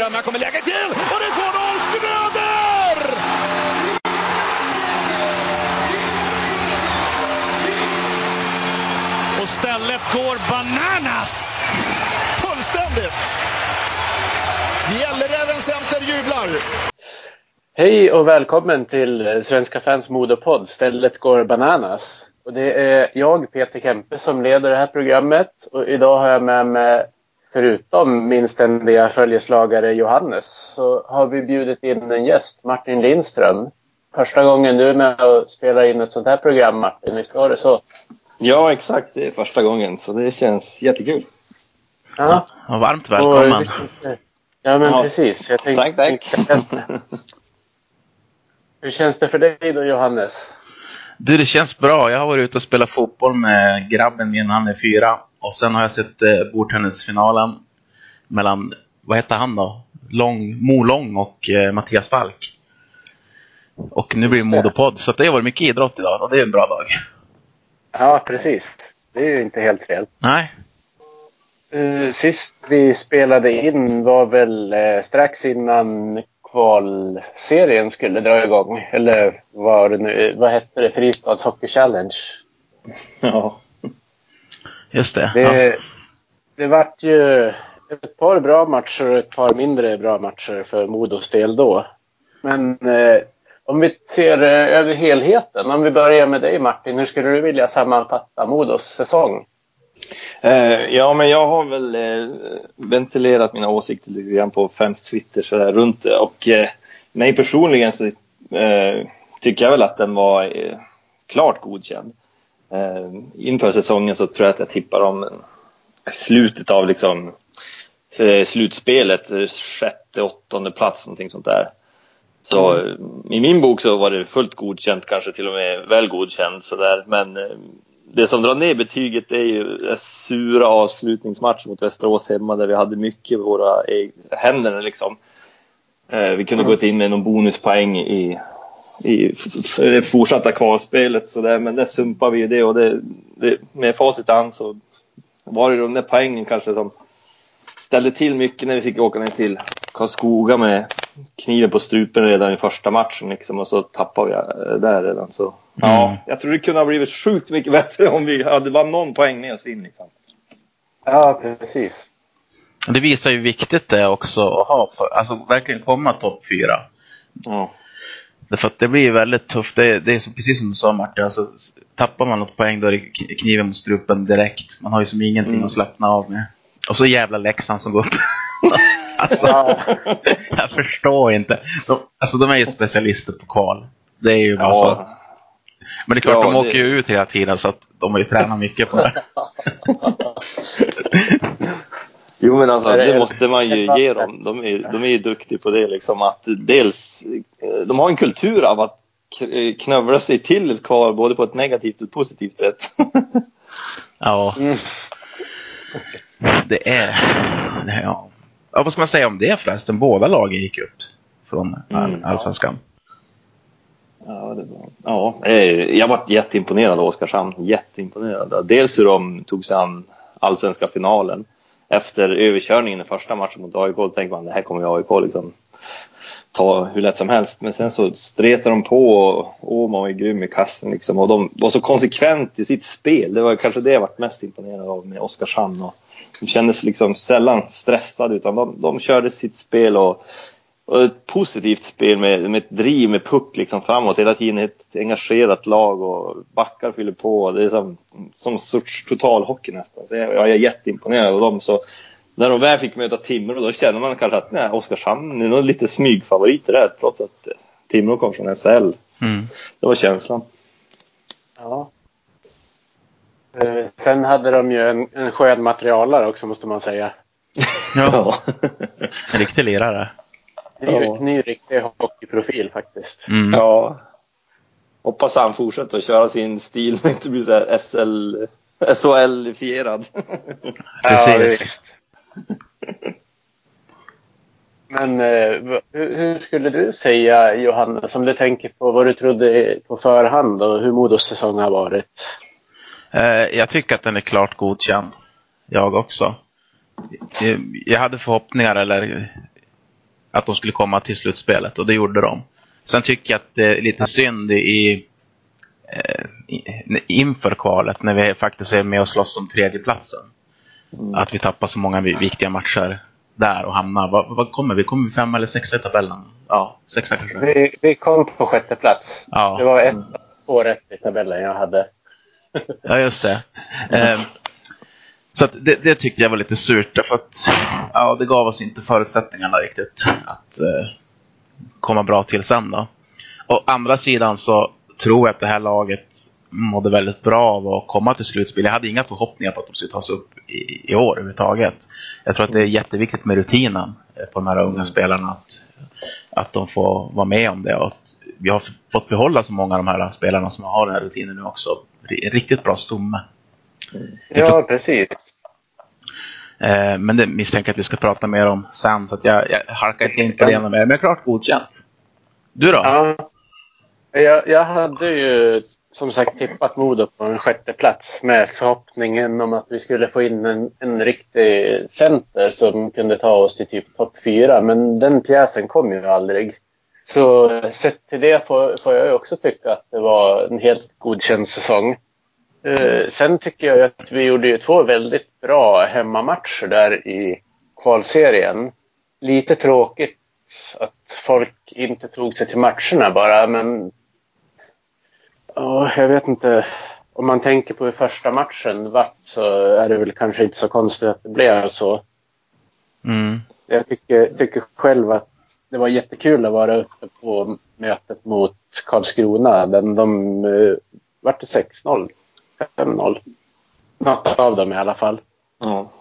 Lindström, här kommer läget till och det är 2-0 Schröder! Och stället går bananas! Fullständigt! Gälleräven Center jublar! Hej och välkommen till Svenska fans modepodd Stället går bananas. Och det är jag, Peter Kempe, som leder det här programmet. Och idag har jag med mig, förutom min ständiga följeslagare Johannes, så har vi bjudit in en gäst, Martin Lindström. Första gången du är med och spelar in ett sånt här program, Martin. Visst var det så? Ja, exakt. Det är första gången, så det känns jättekul. Ja, ja varmt välkommen. Och, ja, men ja. precis. Jag tänkte, tack, tack. Hur känns det för dig då, Johannes? Du, det känns bra. Jag har varit ute och spelat fotboll med grabben min, han är fyra. Och sen har jag sett eh, bordtennisfinalen mellan, vad heter han då? Lång, Mo Lång och eh, Mattias Falk. Och nu blir det Modopodd, så det har varit mycket idrott idag och det är en bra dag. Ja, precis. Det är ju inte helt fel. Nej. Uh, sist vi spelade in var väl uh, strax innan kvalserien skulle dra igång. Eller vad, det nu, vad hette det? Fristads Hockey Challenge. Ja. Just det. Det, ja. det vart ju ett par bra matcher och ett par mindre bra matcher för Modos del då. Men eh, om vi ser eh, över helheten, om vi börjar med dig Martin, hur skulle du vilja sammanfatta Modos säsong? Eh, ja, men jag har väl eh, ventilerat mina åsikter lite grann på främst Twitter så där, runt det. Och eh, mig personligen så eh, tycker jag väl att den var eh, klart godkänd. Eh, inför säsongen så tror jag att jag tippar om slutet av liksom eh, slutspelet, sjätte, åttonde plats, någonting sånt där. Så mm. i min bok så var det fullt godkänt, kanske till och med väl godkänt sådär. Men det som drar ner betyget är ju en sura avslutningsmatch mot Västerås hemma där vi hade mycket i våra händer liksom. Eh, vi kunde mm. gått in med någon bonuspoäng i, i det fortsatta kvalspelet så där, men där sumpar vi ju det och det, det, med facit an så var det de där poängen kanske som ställde till mycket när vi fick åka ner till Karlskoga med kniven på strupen redan i första matchen liksom, och så tappade vi eh, där redan. Så, mm. ja, jag tror det kunde ha blivit sjukt mycket bättre om vi hade bara någon poäng med oss in. Liksom. Ja, precis. Det visar ju hur viktigt det är också att ha, alltså verkligen komma topp fyra. Ja. Därför att det blir väldigt tufft. Det är, det är så, precis som du sa Martin, alltså, tappar man något poäng då är det kniven mot strupen direkt. Man har ju som ingenting mm. att slappna av med. Och så jävla Leksand som går upp. alltså, jag förstår inte. De, alltså de är ju specialister på kval. Det är ju bara ja. så. Men det är klart, ja, de åker ju ut hela tiden så att de har ju tränat mycket på det. jo men alltså det måste man ju ge dem. De är, de är ju duktiga på det liksom att dels, de har en kultur av att knövla sig till ett kval både på ett negativt och ett positivt sätt. ja. Mm. Det är, ja. ja. Vad ska man säga om det förresten? Båda lagen gick upp från mm, allsvenskan. Ja, det var, ja, eh, jag var jätteimponerad av Oskarshamn. Jätteimponerad. Dels hur de tog sig an allsvenska finalen. Efter överkörningen i första matchen mot AIK tänkte man det här kommer ju AIK liksom ta hur lätt som helst. Men sen så stretade de på och Åman var ju grym i kassen liksom. Och de var så konsekvent i sitt spel. Det var kanske det jag varit mest imponerad av med Oskarshamn. Och de kändes liksom sällan stressade utan de, de körde sitt spel och, och ett positivt spel med, med ett driv med puck liksom framåt. Hela tiden ett engagerat lag och backar fyller på. Det är som, som sorts totalhockey nästan. Så jag, jag är jätteimponerad av dem. Så när de väl fick möta Timrå då känner man kanske att nej, Oskarshamn är nog lite smygfavoriter där trots att Timrå kom från SHL. Mm. Det var känslan. Ja. Eh, sen hade de ju en, en skön materialare också måste man säga. Ja. en riktig lirare. Ny, ja. ny riktig hockeyprofil faktiskt. Mm. Ja. Hoppas han fortsätter att köra sin stil och inte blir så här SL, SHL-fierad. Precis. Men eh, hur, hur, skulle du säga Johannes, om du tänker på vad du trodde på förhand och hur Modos säsong har varit? Eh, jag tycker att den är klart godkänd. Jag också. Jag hade förhoppningar, eller att de skulle komma till slutspelet och det gjorde de. Sen tycker jag att det är lite synd i, eh, inför kvalet när vi faktiskt är med och slåss om tredjeplatsen. Mm. Att vi tappar så många viktiga matcher där och hamnar. Vad, vad kommer vi? Kommer vi fem eller sexa i tabellen? Ja, sexa kanske. Vi, vi kom på sjätte plats. Ja. Det var ett, två rätt i tabellen jag hade. ja, just det. Eh, så det, det, tyckte jag var lite surt därför att ja, det gav oss inte förutsättningarna riktigt att eh, komma bra till sen då. Å andra sidan så tror jag att det här laget mådde väldigt bra av att komma till slutspel. Jag hade inga förhoppningar på att de skulle ta sig upp i, i år överhuvudtaget. Jag tror att det är jätteviktigt med rutinen eh, på de här unga spelarna. Att, att de får vara med om det. Och att vi har fått behålla så många av de här spelarna som har den här rutinen nu också. Riktigt bra stomme. Ja, precis. Eh, men det misstänker att vi ska prata mer om sen, så att jag, jag harkar inte in på det ännu mer. Men klart godkänt. Du då? Ja, jag, jag hade ju som sagt tippat Modo på en sjätte plats med förhoppningen om att vi skulle få in en, en riktig center som kunde ta oss till typ topp fyra. Men den pjäsen kom ju aldrig. Så sett till det får, får jag också tycka att det var en helt godkänd säsong. Eh, sen tycker jag att vi gjorde ju två väldigt bra hemmamatcher där i kvalserien. Lite tråkigt att folk inte tog sig till matcherna bara, men ja, jag vet inte. Om man tänker på hur första matchen vart så är det väl kanske inte så konstigt att det blev så. Mm. Jag tycker, tycker själv att det var jättekul att vara uppe på mötet mot Karlskrona. Den, de uh, vart det 6-0. 5-0. Något av dem i alla fall. Ja.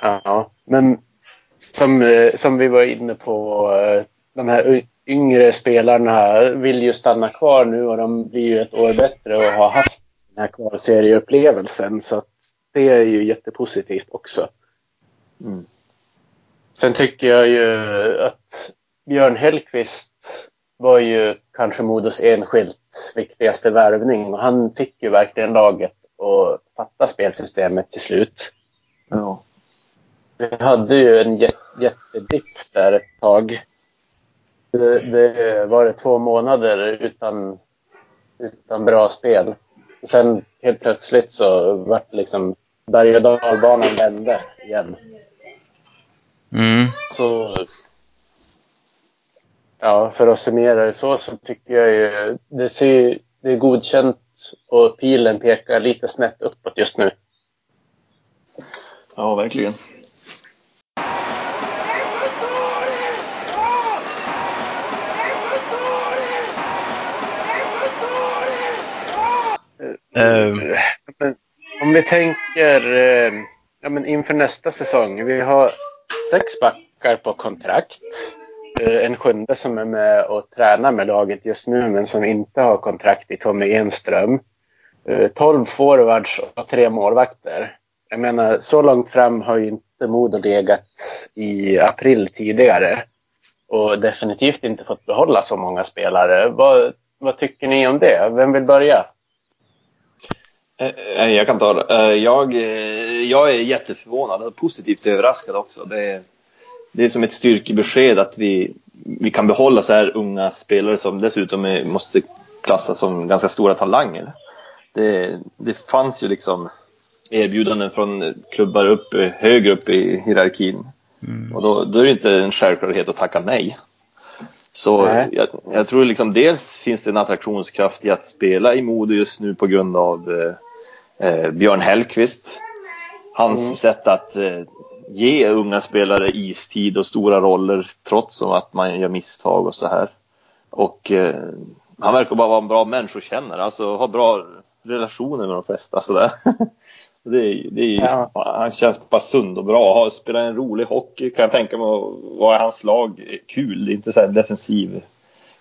Ja, men som, eh, som vi var inne på, eh, de här yngre spelarna vill ju stanna kvar nu och de blir ju ett år bättre och har haft den här kvalserieupplevelsen. Så att det är ju jättepositivt också. Mm. Sen tycker jag ju att Björn Hellkvist var ju kanske Modos enskilt viktigaste värvning och han fick ju verkligen laget att fatta spelsystemet till slut. Ja. Vi hade ju en jättedipp där ett tag. Det, det var det två månader utan, utan bra spel. Och sen helt plötsligt så vart liksom berg och dalbanan vände igen. Mm. Så Ja, för att summera det så, så tycker jag ju det, ser, det är godkänt och pilen pekar lite snett uppåt just nu. Ja, verkligen. Uh, om vi tänker uh, ja, men inför nästa säsong. Vi har sex backar på kontrakt. Eh, en sjunde som är med och tränar med laget just nu men som inte har kontrakt i Tommy Enström. Eh, 12 forwards och tre målvakter. Jag menar, så långt fram har ju inte Modo legat i april tidigare. Och definitivt inte fått behålla så många spelare. Vad, vad tycker ni om det? Vem vill börja? Eh, jag kan ta det. Jag, jag är jätteförvånad och positivt överraskad också. Det, det är som ett styrkebesked att vi, vi kan behålla så här unga spelare som dessutom är, måste klassas som ganska stora talanger. Det, det fanns ju liksom erbjudanden från klubbar upp, högre upp i hierarkin. Mm. Och då, då, är det inte en självklarhet att tacka nej. Så jag, jag, tror liksom dels finns det en attraktionskraft i att spela i Modo just nu på grund av eh, eh Björn Hellkvist. Hans mm. sätt att eh, ge unga spelare istid och stora roller trots att man gör misstag och så här. Och eh, han verkar bara vara en bra människokännare, alltså ha bra relationer med de flesta sådär. det är, det är, ja. Han känns bara sund och bra. Spelar en rolig hockey kan jag tänka mig vara i hans lag. Kul, det är inte så här defensiv,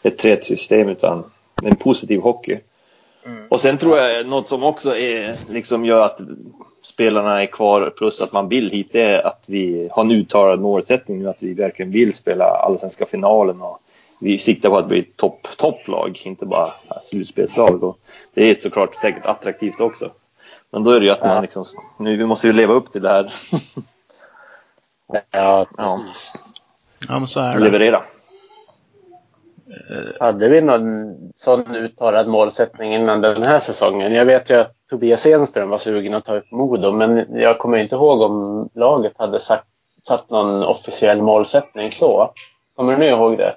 ett trädsystem utan en positiv hockey. Mm. Och sen tror jag något som också är, liksom gör att spelarna är kvar plus att man vill hit det är att vi har en uttalad målsättning nu att vi verkligen vill spela allsvenska finalen och vi siktar på att bli topp, topplag, inte bara slutspelslag. Och det är såklart säkert attraktivt också. Men då är det ju att man liksom, nu vi måste ju leva upp till det här. Ja, precis. Ja, men så är det. Leverera. Hade vi någon sån uttalad målsättning innan den här säsongen? Jag vet ju att Tobias Enström var sugen att ta upp Modo, men jag kommer inte ihåg om laget hade sagt, satt någon officiell målsättning så. Kommer ni ihåg det?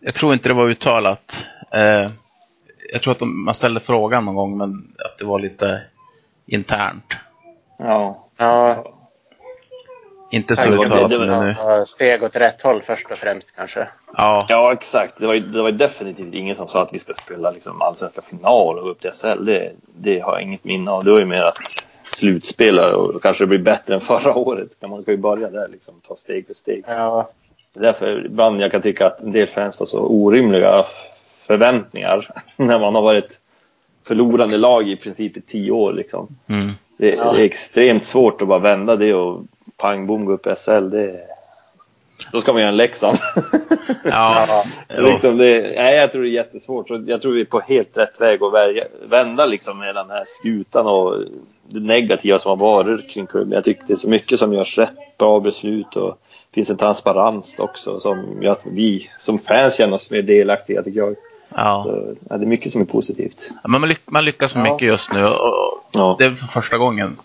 Jag tror inte det var uttalat. Eh, jag tror att de, man ställde frågan någon gång, men att det var lite internt. Ja. Ja, Inte så var- uttalat som det nu. steg åt rätt håll först och främst kanske. Ja, ja, exakt. Det var, ju- det var ju definitivt ingen som sa att vi ska spela liksom allsvenska final och upp till SHL. Det, det har jag inget minne av. Det var ju mer att slutspela och kanske det blir bättre än förra året. Man kan ju börja där liksom, ta steg för steg. Ja, Det är därför ibland jag kan tycka att en del fans får så orimliga förväntningar när man har varit förlorande lag i princip i tio år. Liksom. mm. Det, Ja. det är extremt svårt att bara vända det och pang bom gå upp i SHL. Det, då ska man göra en Leksand. ja. liksom det, nej, jag tror det är jättesvårt. Så Jag tror vi är på helt rätt väg att välja, vända liksom med den här skutan och det negativa som har varit kring klubben. Jag tycker det är så mycket som görs rätt, bra beslut och det finns en transparens också som gör att vi som fans känner oss mer delaktiga tycker jag. ja. Så, ja, det är mycket som är positivt. Ja, Men man, lyck, man lyckas mycket just nu och, och det är för första gången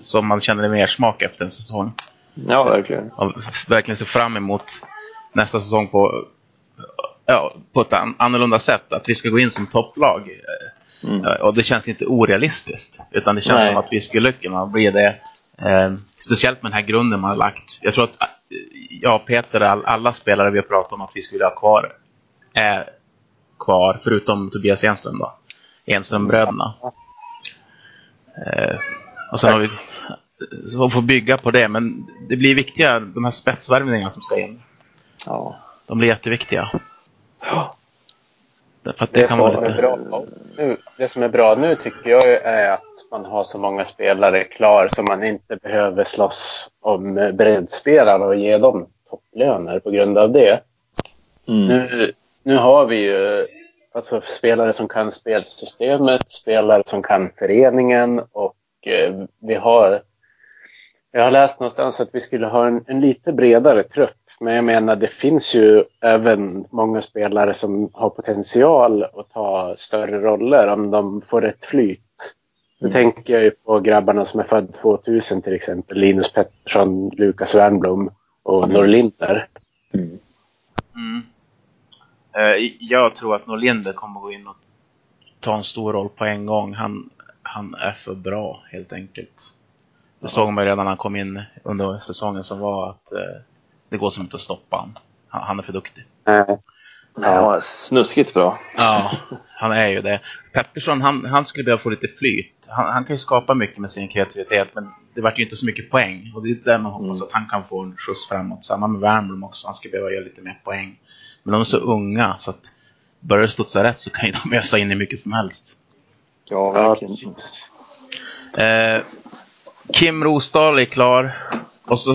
som man känner mer smak efter en säsong. ja verkligen. Och verkligen ser fram emot nästa säsong på, ja, på ett an, annorlunda sätt. Att vi ska gå in som topplag. Mm. Eh, Och det känns inte orealistiskt. Utan det känns Nej. som att vi skulle kunna bli det. Eh, speciellt med den här grunden man har lagt. Jag tror att eh, jag och Peter, all, alla spelare vi har pratat om att vi skulle ha kvar, är kvar. Förutom Tobias Enström då. Enströmbröderna. Eh, och sen har vi så får bygga på det. Men det blir viktiga, de här spetsvärvningarna som ska in. Ja. De blir jätteviktiga. Ja. Därför att det, det, kan som vara är lite... bra nu, det som är bra nu tycker jag är att man har så många spelare klar så man inte behöver slåss om breddspelare och ge dem topplöner på grund av det. Mm. Nu, nu har vi ju alltså, spelare som kan spelsystemet, spelare som kan föreningen och vi har jag har läst någonstans att vi skulle ha en, en lite bredare trupp. Men jag menar det finns ju även många spelare som har potential att ta större roller om de får rätt flyt. Nu Mm. tänker jag ju på grabbarna som är född 2000 till exempel. Linus Pettersson, Lukas Wernbloom och Mm. Norlinder. Mm. Mm. Eh, Jag tror att Norlinder kommer gå in och ta en stor roll på en gång. Han, han är för bra helt enkelt. Det såg man ju redan när han kom in under säsongen som var att eh, det går som inte att stoppa honom. Han, han är för duktig. Eh, Ja, snuskigt bra. Ja, han är ju det. Pettersson, han, han skulle behöva få lite flyt. Han, han kan ju skapa mycket med sin kreativitet, men det vart ju inte så mycket poäng. Och det är där man hoppas Mm. att han kan få en skjuts framåt. Samma med Wernbloom också, han skulle behöva göra lite mer poäng. Men de är så unga, så att börjar det studsa rätt så kan ju de ösa in i mycket som helst. Ja, ja, verkligen. precis. Eh, Kim Rosdahl är klar. Och så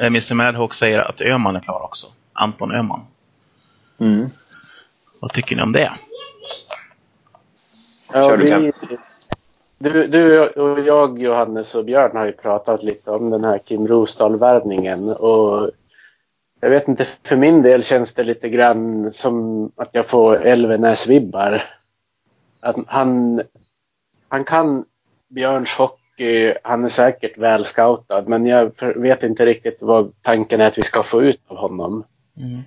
eh, Mr Madhawk säger att Öhman är klar också. Anton Öhman. Mm. Vad tycker ni om det? Ja, vi, du, du och jag, Johannes och Björn har ju pratat lite om den här Kim Rosdahl-värvningen. Och jag vet inte, för min del känns det lite grann som att jag får Elvenäs-vibbar. Att han, han kan Björns hockey, han är säkert väl scoutad, men jag vet inte riktigt vad tanken är att vi ska få ut av honom. Mm.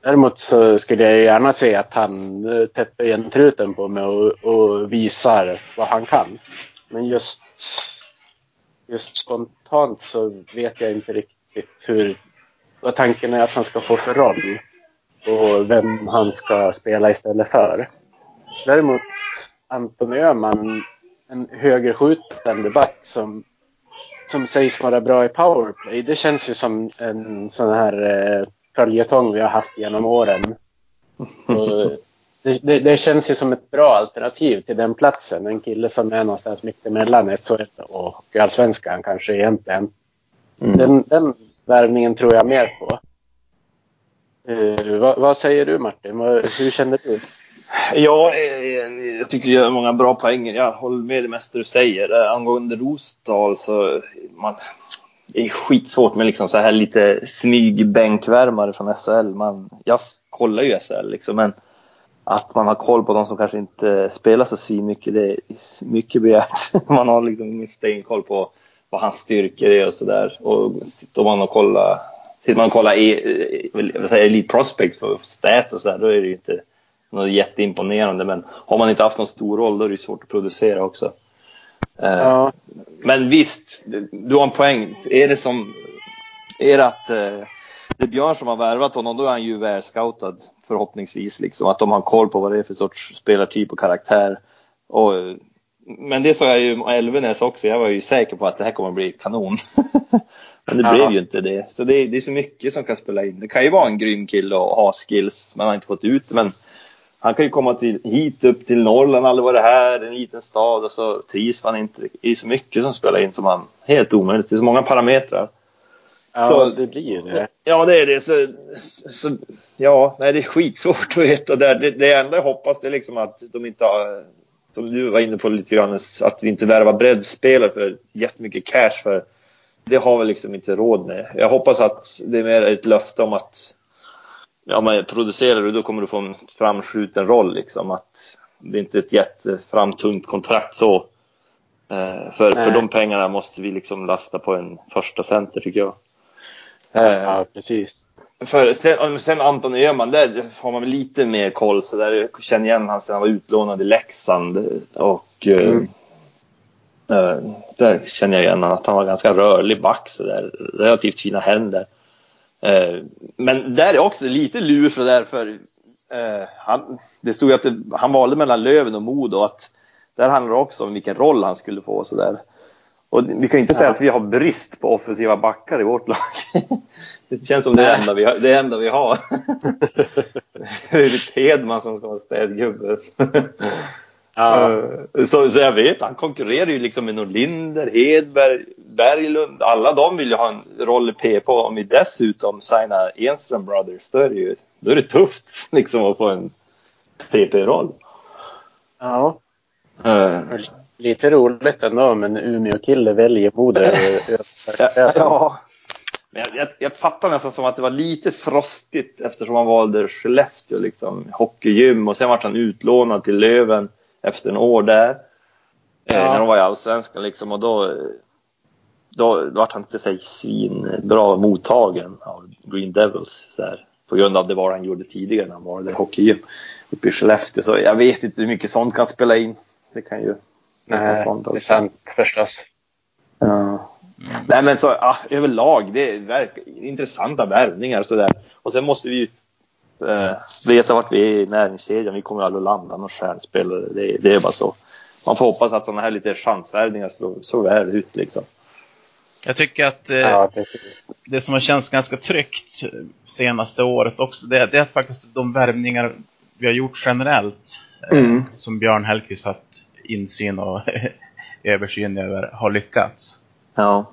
Däremot så skulle jag gärna se att han eh, täpper igen truten på mig och, och visar vad han kan. Men just, just spontant så vet jag inte riktigt hur, vad tanken är att han ska få för roll. Och vem han ska spela istället för. Däremot Anton Öhman, en högerskjutande back som, som sägs vara bra i powerplay. Det känns ju som en sån här eh, följetong vi har haft genom åren. Det, det, det känns ju som ett bra alternativ till den platsen. En kille som är någonstans mitt emellan SHL och Hockeyallsvenskan kanske egentligen. Mm. Den, den värvningen tror jag mer på. Eh, vad, vad säger du Martin? Hur känner du? Ja, eh, jag tycker du gör många bra poänger. Jag håller med det mesta du säger. Eh, angående Rosdahl så man, det är skitsvårt med liksom så här lite smygbänkvärmare från SHL. Man, jag kollar ju SHL liksom, men att man har koll på de som kanske inte spelar så svinmycket, mycket, det är mycket begärt. Man har liksom ingen stenkoll på vad hans styrkor är och sådär. Och sitter man och kollar, sitter man och kollar e, vad säger, Elite Prospects på stats och sådär, då är det ju inte något jätteimponerande. Men har man inte haft någon stor roll, då är det svårt att producera också. Eh, Ja. Men visst, du har en poäng. Är det som, är det att eh, det är Björn som har värvat honom, då är han ju väl scoutad förhoppningsvis. Liksom, att de har koll på vad det är för sorts spelartyp och karaktär. Och, men det sa jag ju om Elvenäs också, jag var ju säker på att det här kommer att bli kanon. men det Ja. blev ju inte det. Så det, det är så mycket som kan spela in. Det kan ju vara en grym kille och ha skills, man har inte fått ut det. Men han kan ju komma till, hit upp till Norrland, aldrig varit här, en liten stad och så trivs man inte. Det är så mycket som spelar in som man, helt omöjligt. Det är så många parametrar. Ja, Så- det blir ju det. Ja, det är det. Så, så, ja, nej, det är skitsvårt att veta. Det, det, det enda jag hoppas det är liksom att de inte har, som du var inne på lite grann, att vi inte värvar breddspelare för jättemycket cash. För det har vi liksom inte råd med. Jag hoppas att det är mer ett löfte om att ja, men producerar du då kommer du få en framskjuten roll. Liksom, att det är inte ett jätteframtungt kontrakt så. Eh, för, för de pengarna måste vi liksom lasta på en första center tycker jag. Eh, Ja, precis. för sen, sen Anton Öhman, där har man väl lite mer koll. Så där jag känner igen han sen han var utlånad i Leksand. Och eh, Mm. eh, där känner jag igen att han var ganska rörlig back. Så där, relativt fina händer. Eh, men där är också lite lur för det där. För, eh, han, det stod ju att det, han valde mellan Löven och Modo. och Att där handlar det också om vilken roll han skulle få. Så där. Och vi kan inte säga Ja. att vi har brist på offensiva backar i vårt lag. Det känns som det Nej. enda vi har. Det enda vi har. det är Hedman som ska vara städgubbe. Ja, Eh, Så, så jag vet, han konkurrerar ju liksom med Norlinder, Hedberg, Berglund. Alla de vill ju ha en roll i PP. Om vi dessutom signar Enström Brothers, då är det ju då är det tufft liksom att få en PP-roll. ja. Uh, Lite roligt ändå, men Umeå-kille väljer Modo. Ja, ja. Men jag, jag, jag fattar nästan som att det var lite frostigt eftersom han valde Skellefteå, liksom, hockeygym och sen vart han utlånad till Löven efter en år där. Eh, Ja. när de var i Allsvenskan liksom och då, då, då vart han inte så här svinbra mottagen av Green Devils så här, på grund av det var han gjorde tidigare när han var där hockeygym uppe i Skellefteå. Så jag vet inte hur mycket sånt kan spela in. Det kan ju Nej, sånt det är sant förstås. Ja. Nej men så ja, överlag, det är intressanta värvningar sådär. Och sen måste vi ju eh, veta vart vi är i näringskedjan. Vi kommer aldrig att landa någon stjärnspelare. Det, det är bara så. Man får hoppas att sådana här lite chansvärvningar slår så väl ut liksom. Jag tycker att eh, Ja, det som har känts ganska tryggt senaste året också, det, det är faktiskt de värvningar vi har gjort generellt, eh, Mm. som Björn Hellkvist haft insyn och översyn över, har lyckats. Ja.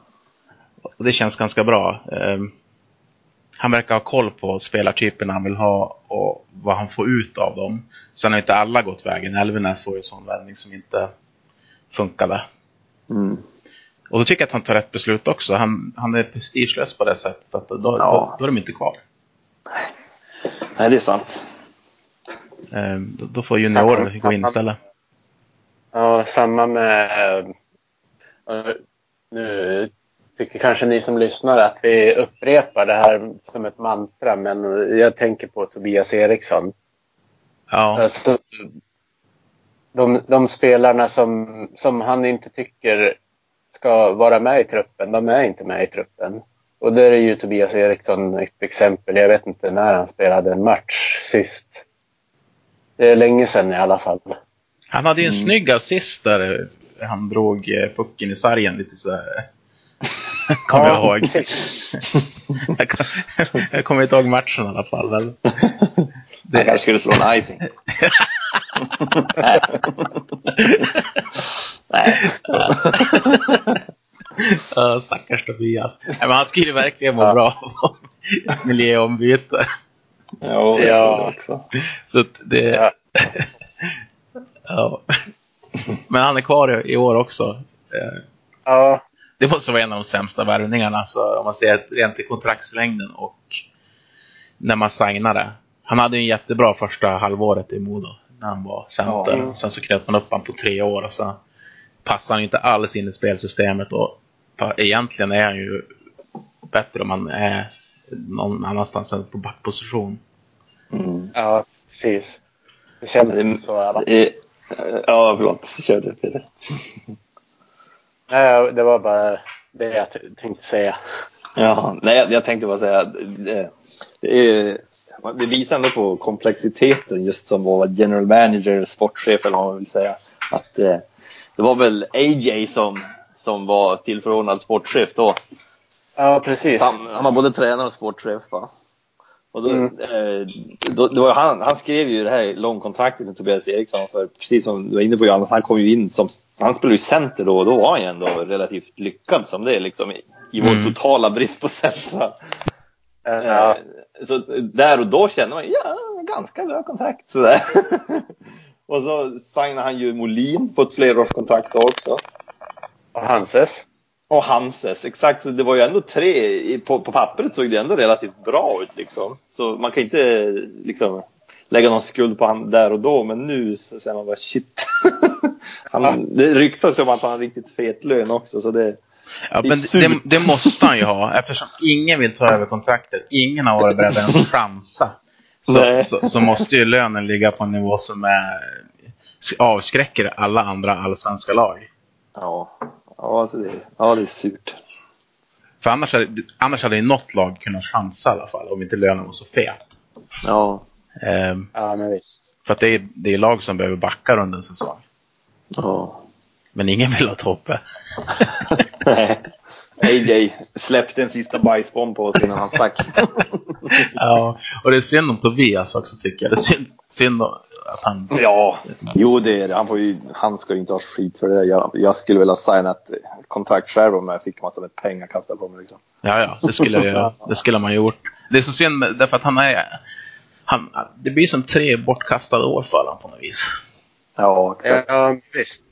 Och det känns ganska bra. Eh, han verkar ha koll på spelartyperna han vill ha och vad han får ut av dem. Sen har inte alla gått vägen. Elvenäs var ju en sån värvning som inte funkade. Mm. Och då tycker jag att han tar rätt beslut också. Han, han är prestigelös på det sättet att då, då, Ja. då är de inte kvar. Nej, det är sant. Eh, då, då får juniorer Samma- gå in istället. Ja, samma med... Nu tycker kanske ni som lyssnar att vi upprepar det här som ett mantra, men jag tänker på Tobias Eriksson. Ja, Alltså, de, de spelarna som, som han inte tycker ska vara med i truppen, de är inte med i truppen. Och där är ju Tobias Eriksson ett exempel. Jag vet inte när han spelade en match sist. Det är länge sedan i alla fall. han hade ju en Mm. snygg assist där han drog eh, pucken i sargen lite sådär. Kommer jag ihåg. jag, kom, jag kommer inte ihåg matchen i alla fall. Men Han det, kanske skulle slå en icing. Nej. Nej. Ja, stackars Tobias. Nej, men han skulle ju verkligen må Ja. bra av miljöombyte. Ja, det Ja. jag också. Så det... Ja. Ja. Men han är kvar i- år också. Ja, det måste vara en av de sämsta värvningarna. Alltså, om man ser rent i kontraktslängden och när man signade. Han hade ju en jättebra första halvåret i Modo när han var center. Ja. Sen så knöt man upp honom på tre år och så passar han ju inte alls in i spelsystemet. Och egentligen är han ju bättre om han är någon annanstans än på backposition. Mm. Ja, precis. Det känns Det- så. i alla fall. Ja, förlåt. Kör du Peter. Nej, det var bara det jag tänkte säga. Ja, nej, jag, tänkte bara säga det, det, är, det visar ändå på komplexiteten just som var general manager, sportchef eller vad man vill säga. Att eh, det var väl AJ som, som var tillförordnad sportchef då. Ja, precis. Han, han var både tränare och sportchef va? Och då, Mm. eh, då, då han, han skrev ju det här långkontraktet med Tobias Eriksson för precis som du var inne på Johannes, han kom ju in som, han spelade ju center då och då var han ju ändå relativt lyckad som det liksom i, vår Mm. totala brist på centra. Ja, Eh, Så där och då kände man ja, ganska bra kontrakt sådär. och så signade han ju Molin på ett flerårskontrakt också. och Hanses. Och Hanses, exakt. Så det var ju ändå tre, på, på pappret såg det ändå relativt bra ut liksom. Så man kan inte liksom lägga någon skuld på han där och då, men nu så känner man bara shit. han, det ryktas ju om att han har riktigt fet lön också, så det... Ja, men det, det måste han ju ha eftersom ingen vill ta över kontraktet. Ingen har varit beredd att ens chansa. Så, så, så måste ju lönen ligga på en nivå som är, avskräcker alla andra allsvenska lag. Ja, ja, alltså det, ja det är surt. För annars hade, annars hade ju något lag kunnat chansa i alla fall om inte lönen var så fet. Ja, Ehm, Ja, men visst. för att det är, det är lag som behöver backa under en säsong. ja. Men ingen vill ha Tobbe. Nej. AJ släppte en sista bajsbomb på oss innan han stack. Ja, och det är synd om Tobias också tycker jag. Det är synd, synd att han... Ja, jo det är det. Han, får ju, han ska ju inte ha skit för det. där. Jag, jag skulle vilja signa ett kontrakt själv om jag fick massor med pengar kastade på mig. Liksom. Ja, ja, det skulle, jag, det skulle man gjort. Det är så synd därför att han är... Han, det blir som tre bortkastade år för honom på något vis. Ja, exakt. Ja, visst.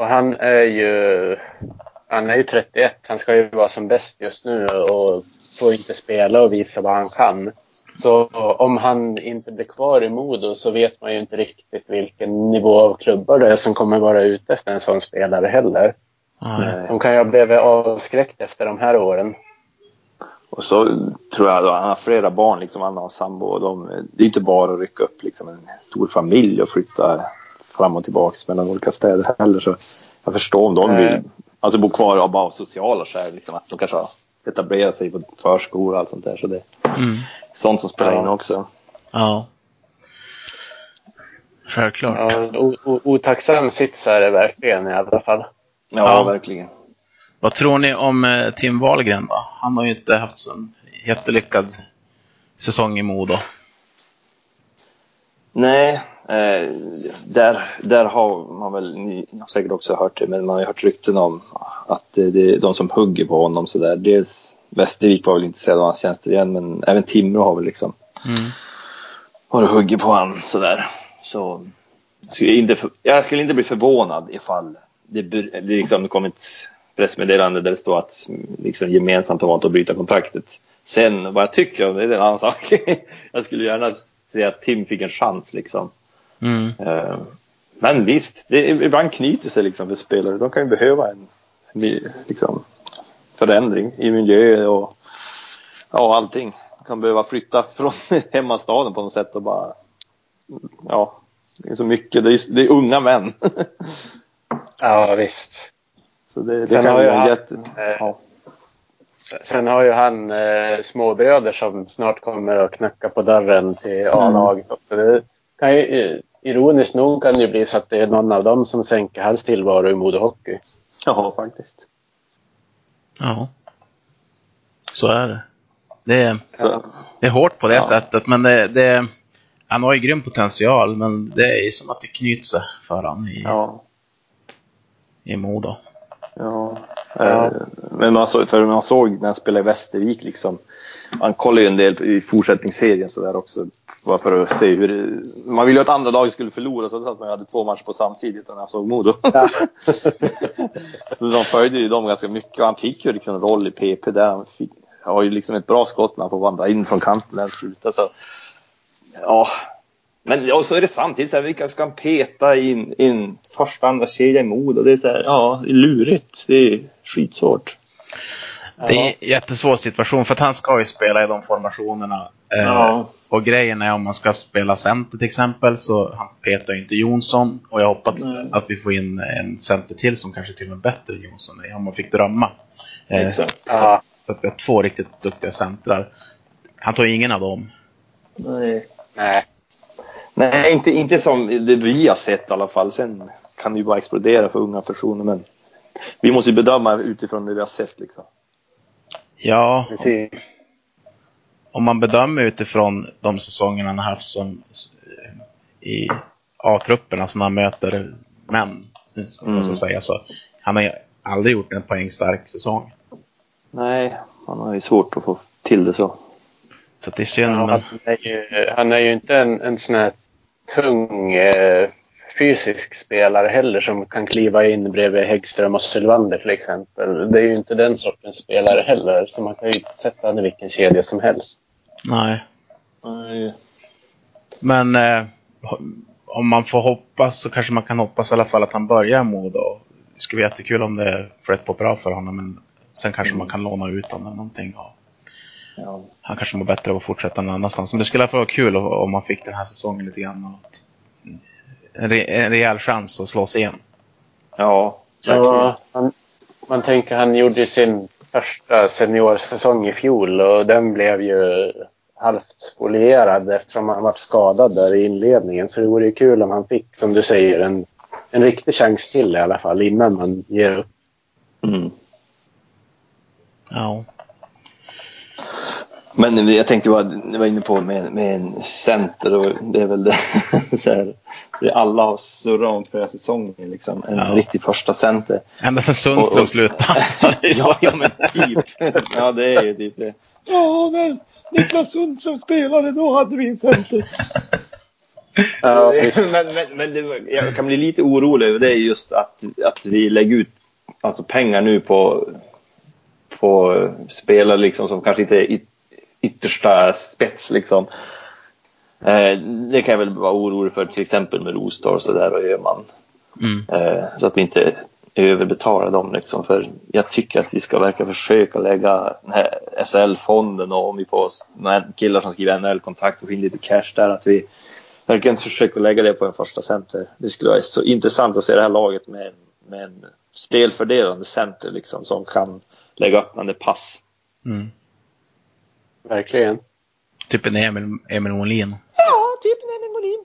Och han är ju... Han är ju 31. Han ska ju vara som bäst just nu och får inte spela och visa vad han kan. Så om han inte blir kvar i Modo så vet man ju inte riktigt vilken nivå av klubbar det är som kommer vara ute efter en sån spelare heller. Nej. De kan ju ha blivit avskräckt efter de här åren. Och så tror jag att han har flera barn, liksom, han har sambo. Och de, det är inte bara att rycka upp liksom, en stor familj och flytta fram och tillbaka mellan olika städer heller. Så jag förstår om de Nej. vill alltså, bo kvar av bara sociala skäl. Liksom, att de kanske har etablerat sig på förskola och allt sånt där. Så det är Mm. sånt som spelar Ja. in också. Ja. Självklart. Ja, otacksam sits är det verkligen i alla fall. Ja, Ja. verkligen. Vad tror ni om eh, Tim Wahlgren då? Han har ju inte haft så en jättelyckad säsong i Modo. Nej, eh, där, där har man väl, ni har säkert också hört det, men man har ju hört rykten om att det, det är de som hugger på honom sådär. Dels Västervik var väl intresserad av hans tjänster igen, men även Timrå har väl liksom Mm. har hugger på han sådär. Så jag skulle, inte, jag skulle inte bli förvånad ifall det, det liksom kom ett pressmeddelande där det står att liksom gemensamt har valt att bryta kontraktet. Sen vad jag tycker om det, det är en annan sak. jag skulle gärna se att Tim fick en chans liksom. Mm. Eh, Men visst, det, ibland knyter sig liksom för spelare. De kan ju behöva en liksom, förändring i miljö och ja, allting. De kan behöva flytta från hemmastaden på något sätt och bara ja, det är så mycket. Det är, det är unga män. Ja, visst. så det, det Sen kan har ju ju vara en han, jätte... eh, Ja. Sen har ju han eh, småbröder som snart kommer att knacka på dörren till A-laget också. Det kan ju, ironiskt nog kan det ju bli så att det är någon av dem som sänker hans tillvaro i Modo Hockey. ja, faktiskt. Ja. Så är det. Det är, Så, det är hårt på det Ja. sättet, men det, det, han har ju grym potential, men det är ju som att det knyter sig för honom i, ja. i Modo. Ja. Ja. Eh, Men man såg, för man såg när han spelade i Västervik liksom. Han kollade ju en del i fortsättningsserien så där också. Bara för att se hur Man ville ju att andra lag skulle förlora så att man hade två matcher på samtidigt när jag såg Modo. Ja. så de följde ju dem ganska mycket och han fick ju liksom en roll i PP där. Han fick, har ju liksom ett bra skott när han får vandra in från kanten och skjuta så. Ja. Men ja, så är det samtidigt så här, vilka ska han peta in, in första, andra kedja i Modo? Det är så här, ja, det är lurigt. Det är skitsvårt. Det är en jättesvår situation för att han ska ju spela i de formationerna. Eh, Ja. Och grejen är om man ska spela center till exempel så han petar ju inte Jonsson och jag hoppas Nej. att vi får in en center till som kanske till och med bättre än Jonsson om man fick drömma. Eh, Exakt. Ja. Så att vi har två riktigt duktiga centrar. Han tar ju ingen av dem. Nej. Nej. Nej, inte, inte som det vi har sett i alla fall. Sen kan det ju bara explodera för unga personer. Men vi måste ju bedöma utifrån det vi har sett. Liksom. Ja, Precis. om man bedömer utifrån de säsongerna han har haft som i A-trupperna som han möter män, Mm. så säga så. Han har ju aldrig gjort en poängstark säsong. Nej, man har ju svårt att få till det så. Så det är synd. Ja, men, han, är ju, han är ju inte en, en sån här tung eh, fysisk spelare heller som kan kliva in bredvid Häggström och Sylvander till exempel. Det är ju inte den sortens spelare heller. Så man kan ju sätta honom i vilken kedja som helst. nej. Nej. Men eh, om man får hoppas så kanske man kan hoppas i alla fall att han börjar Modo. Det skulle vara jättekul om det flöt på bra för honom. Men sen kanske man kan låna ut honom någonting. Och Ja. han kanske mår bättre av att fortsätta någon annanstans. Men det skulle i alla fall vara kul om- man fick den här säsongen lite grann. Och en, re, en rejäl chans att slå sig igen. Ja. Ja, han, man tänker han gjorde sin första seniorsäsong i fjol och den blev ju halvt spolierad eftersom han var skadad där i inledningen. Så det vore ju kul om han fick, som du säger, en, en riktig chans till i alla fall innan man ger upp. Mm. Ja. Men jag tänkte bara, jag var inne på med, med en center och det är väl det, så här, det alla har surrat om förra säsongen. Liksom. En Ja. riktig första center. Ända sedan Sundström slutade. ja, ja, men typ. Ja, det är ju typ det. Ja, när Niklas Sundström spelade då hade vi en center. Ja, men men, men det, jag kan bli lite orolig över det är just att, att vi lägger ut alltså pengar nu på, på spelare liksom som kanske inte är yt, yttersta spets liksom. Eh, det kan jag väl vara orolig för till exempel med Rostar och sådär och Öhman. Mm. Eh, så att vi inte överbetalar dem liksom. För jag tycker att vi ska verkligen försöka lägga den här SL-fonden och om vi får killar som skriver NHL-kontrakt och få in lite cash där att vi verkligen försöker lägga det på en första center. Det skulle vara så intressant att se det här laget med, med en spelfördelande center liksom som kan lägga öppnande pass. Mm. Verkligen. Typ en Emil, Emil Molin. Ja, typ Emil Molin.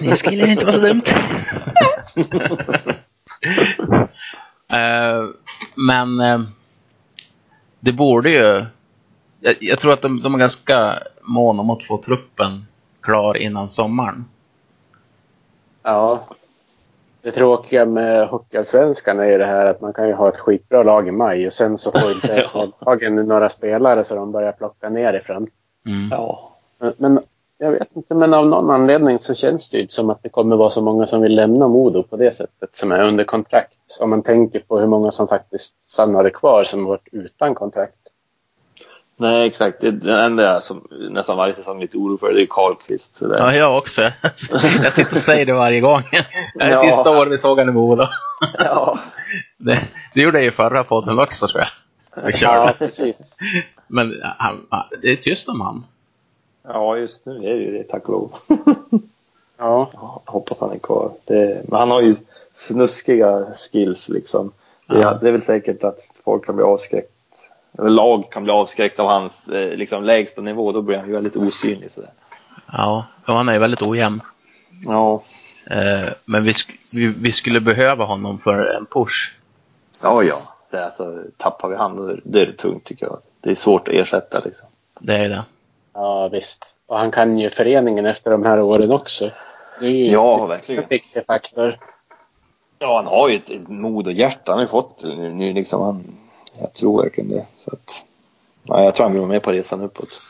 Det skulle inte vara så dumt. Eh, men eh, det borde ju... Jag, jag tror att de, de är ganska måna om att få truppen klar innan sommaren. Ja. Det tråkiga med Hockeyallsvenskan är ju det här att man kan ju ha ett skitbra lag i maj och sen så får inte SHL-lagen några spelare så de börjar plocka nerifrån. Mm. Ja. Men, men jag vet inte, men av någon anledning så känns det ju som att det kommer vara så många som vill lämna Modo på det sättet som är under kontrakt. Om man tänker på hur många som faktiskt stannade kvar som varit utan kontrakt. Nej, exakt. Det, enda jag som nästan varje säsong är lite oro för det är Karlqvist. Ja, jag också. Jag sitter och säger det varje gång. Det är Ja. sista året vi såg honom i Modo. Ja. Det, det gjorde jag i förra podden också tror jag. Vi Ja, precis. Men han, han- det är tyst om han. ja, just nu är det ju det, tack och lov. Ja, jag hoppas han är kvar. Det, men han har ju snuskiga skills liksom. Det, Ja. det är väl säkert att folk kan bli avskräckt. Eller lag kan bli avskräckt av hans eh, liksom, lägsta nivå. Då blir han ju väldigt osynlig. Sådär. Ja, och han är ju väldigt ojämn. Ja. Eh, men vi, sk- vi, vi skulle behöva honom för en push. Ja, ja. Det är alltså, tappar vi han då är det tungt tycker jag. Det är svårt att ersätta liksom. Det är det. ja visst. Och han kan ju föreningen efter de här åren också. Det är ju Ja, verkligen. en viktig faktor. Ja, han har ju ett, ett mod och hjärta. Han har ju fått nu, nu liksom. Han, jag tror verkligen det. Så att, ja, jag tror han blir med på resan uppåt.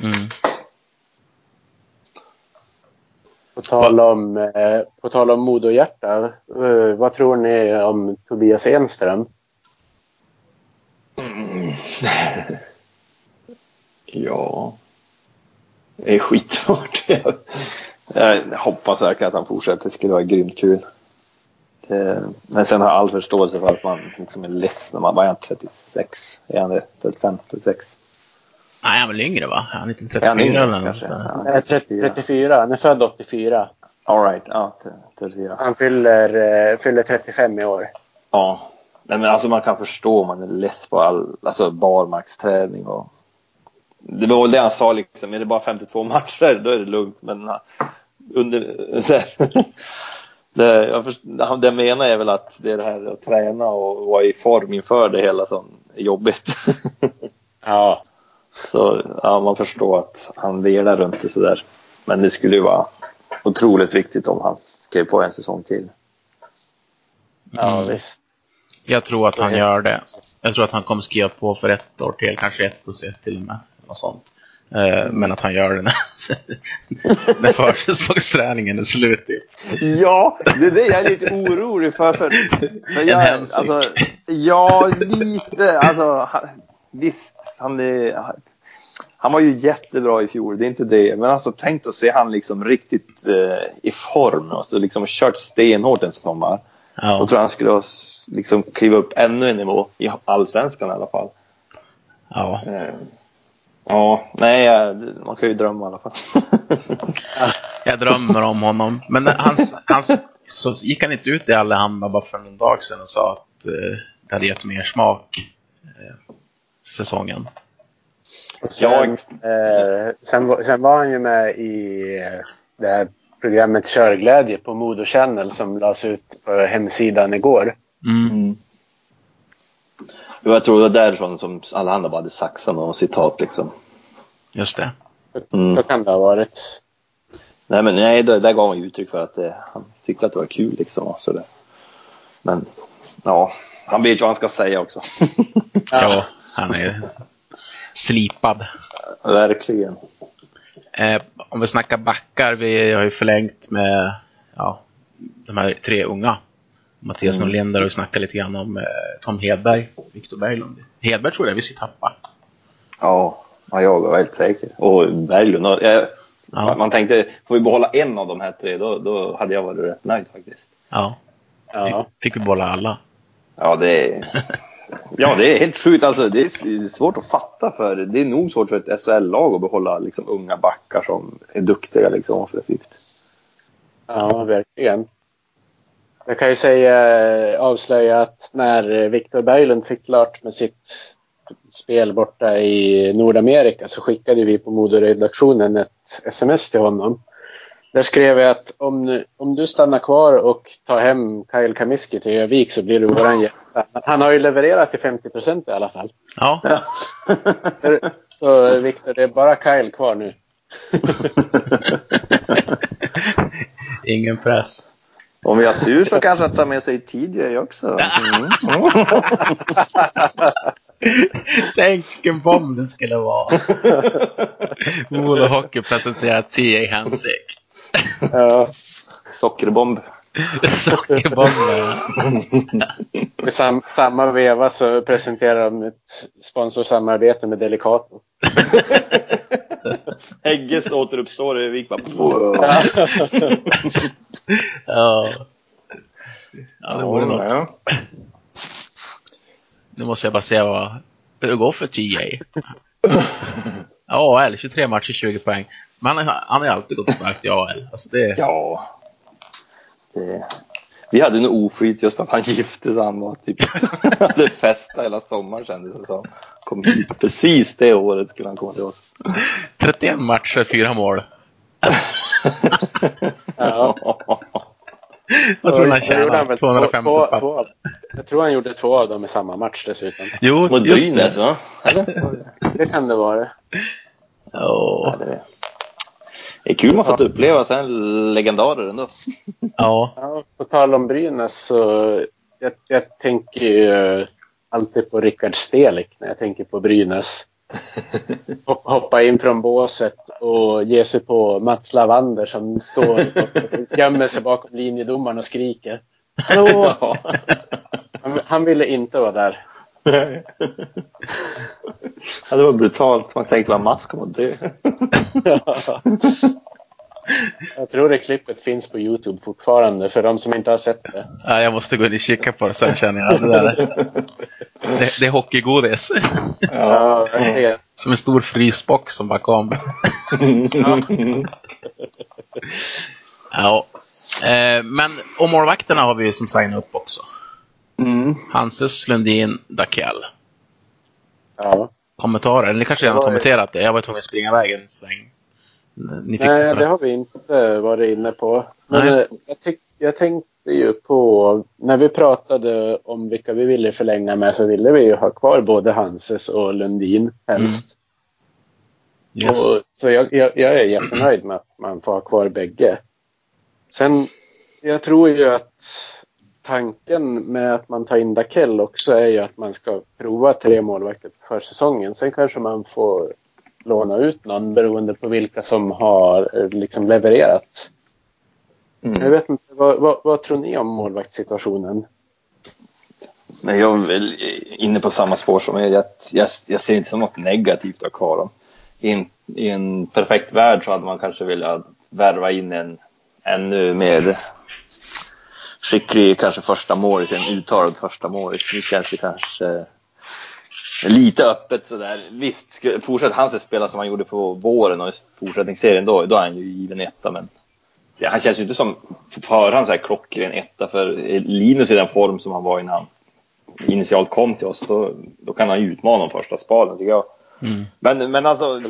Mm. På tal om, eh, på tal om mod och hjärta. Eh, vad tror ni om Tobias Enström? Mm. ja. Det är skitsvårt. Jag hoppas verkligen att han fortsätter. Det skulle vara grymt kul. Det, men sen har jag all förståelse för att man liksom är ledsen. Man bara är 36? Är han det? 35? 36? Nej, han är väl yngre va? Han är inte Är han 34 yngre, eller något. kanske? Ja. Eh, 30, 34. Han är född 84. All right. Ja, 34. Han fyller, eh, fyller 35 i år. Ja. Nej, men alltså man kan förstå om man är less på all alltså barmarksträning och det var väl det han sa liksom, är det bara 52 matcher då är det lugnt men under så här, det, jag först, han- det jag menar är väl att det är det här att träna och vara i form inför det hela som är jobbigt. Ja. så ja, man förstår att han velar runt det sådär. Men det skulle ju vara otroligt viktigt om han skrev på en säsong till. Ja, Mm. visst. Jag tror att han gör det. Jag tror att han kommer skriva på för ett år till, kanske ett plus ett till och med. Något sånt. Eh, Men att han gör det när, när försäsongsträningen är slut. Typ. Ja, det är det jag är lite orolig för. för, för jag, hemsik. alltså, ja, lite. Alltså, visst, han, är, han var ju jättebra i fjol, det är inte det. Men alltså, tänk att se han liksom riktigt eh, i form och så liksom kört stenhårt en sommar. Ja. Då tror jag han skulle ha liksom kliva upp ännu en nivå i allsvenskan i alla fall. ja. Eh, ja, nej, man kan ju drömma i alla fall. Jag drömmer om honom. Men hans, hans, så gick han inte ut i Allehanda bara för någon dag sedan och sa att eh, det hade gett mer smak eh, säsongen. Sen, eh, sen, var- sen var han ju med i eh, det här programmet Körglädje på Modo Channel som lades ut på hemsidan igår. Mm. Jag tror det var därifrån som alla andra bara hade saxat och citat liksom. Just det. Mm. Så kan det ha varit. Nej men nej, där, där gav han uttryck för att det, han tyckte att det var kul liksom och sådär. Men ja, han vet ju vad han ska säga också. Ja, han är slipad. Verkligen. Eh, om vi snackar backar, vi har ju förlängt med ja, de här tre unga. Mattias Mm. Norlinder har ju snackat lite grann om eh, Tom Hedberg, Viktor Berglund. Hedberg tror jag vi ska tappa. Ja, ja, jag var helt säker. Och Berglund. Och, eh, Ja. Man tänkte, får vi behålla en av de här tre då, då hade jag varit rätt nöjd faktiskt. Ja, Ja. fick vi bolla alla. Ja, det är, ja, det är helt sjukt. Alltså, det är svårt att fatta för det är nog svårt för ett SHL-lag att behålla liksom, unga backar som är duktiga liksom, offensivt. ja, verkligen. Jag kan ju säga, avslöja att när Viktor Berglund fick klart med sitt spel borta i Nordamerika så skickade vi på Modo-redaktionen ett sms till honom. Där skrev jag att om, om du stannar kvar och tar hem Kyle Kamiski till Övik så blir du våran hjälte. Han har ju levererat till 50 procent i alla fall. Ja, Så Viktor, det är bara Kyle kvar nu. ingen press. Om vi har tur så kanske han tar med sig TJ också. Mm. Tänk vilken bomb det skulle vara. Modo Hockey presenterar T.A. Hansik. Ja. Sockerbomb. Sockerbomben. I sam, samma veva så presenterar de ett sponsorsamarbete med Delicato. Hägges återuppstår i Vik. bara- Ja. Ja, det vore något. Ja. Nu måste jag bara se vad hur det går för TA. Ja, AL, 23 matcher, 20 poäng. Men han, har- han har ju alltid gått starkt i AL. Alltså det, Ja. Det... Vi hade nog oflyt just att han gifte sig. Han var typ, hade festat hela sommaren kändes det som. Kom hit precis det året skulle han komma till oss. 31 matcher, 4 mål. Ja. Vad tror han tjänar? väl 250 två, papp. två, Jag tror han gjorde två av dem i samma match dessutom. Jo, Mot just Brynäs det. va? Eller? Det kan det vara. Ja, Ja, det det är kul man fått uppleva sen legendarer ändå. ja. Ja, på tal om Brynäs så jag, jag tänker ju alltid på Rickard Stelik när jag tänker på Brynäs. Hop- Hoppa in från båset och ge sig på Mats Lavander som står och gömmer sig bakom linjedomaren och skriker. Hallå! Han, han ville inte vara där. Ja, det var brutalt. Man tänkte vad Mats kommer att dö. Jag tror det klippet finns på Youtube fortfarande för de som inte har sett det. Ja, jag måste gå in och kika på det sen känner jag. Det, där. det, det är hockeygodis. Ja. Som en stor frysbox som bara kom. Ja. Eh, men och målvakterna har vi ju som signat upp också. Mm. Hanses, Lundin, Dakell. Ja. Kommentarer? Ni kanske redan har kommenterat det? Jag var tvungen att springa iväg en sväng. Nej, det. det har vi inte varit inne på. Men Nej. eh, jag, tyck, jag tänkte ju på, när vi pratade om vilka vi ville förlänga med så ville vi ju ha kvar både Hanses och Lundin helst. Yes. Och, så jag, jag, jag är jättenöjd med att man får ha kvar bägge. Sen, jag tror ju att tanken med att man tar in Dakell också är ju att man ska prova tre målvakter för säsongen. Sen kanske man får låna ut någon beroende på vilka som har eh, liksom levererat. Jag Mm. vet inte, vad, vad, vad tror ni om målvaktssituationen? Men jag är väl inne på samma spår som er. Jag, jag, jag ser inte som något negativt att ha kvar dem. I en, I en perfekt värld så hade man kanske velat värva in en ännu mer skicklig, kanske första målis, en uttalad första målis. Nu känns det kanske lite öppet sådär. Visst, fortsätter han att spela som han gjorde på våren och i fortsättningsserien då, då är han ju given etta. Men ja, han känns ju inte som på förhand så här klockren etta för Linus i den form som han var innan han initialt kom till oss, då, då kan han ju utmana om första spaden tycker jag. Mm. Men, men alltså,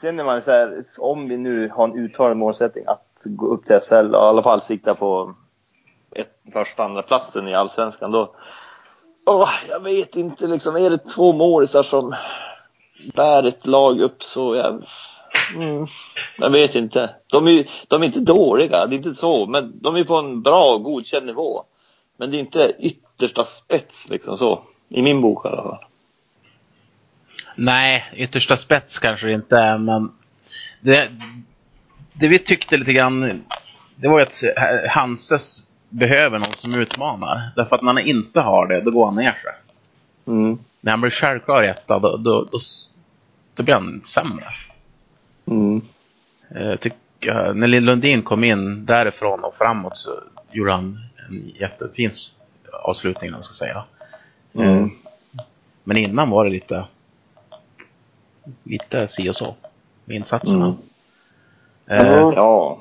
sen är man så här, om vi nu har en uttalad målsättning att gå upp till SL och i alla fall sikta på ett, första andra platsen i Allsvenskan då. Åh, jag vet inte liksom, är det två målisar som bär ett lag upp så jag, mm, jag vet inte. De är, de är inte dåliga, det är inte så, men de är på en bra, godkänd nivå. Men det är inte yttersta spets liksom så, i min bok i alla fall. Nej, yttersta spets kanske det inte är, men det, det vi tyckte lite grann, det var ju att Hanses behöver någon som utmanar. Därför att när han inte har det, då går han ner sig. Mm. När han blir självklar etta, då, då, då, då blir han sämre. Mm. Eh, tycker jag, när Lill Lundin kom in därifrån och framåt så gjorde han en jättefin avslutning, man ska säga. Mm. Eh, Men innan var det lite, lite si och så med insatserna. Mm. Eh, Ja.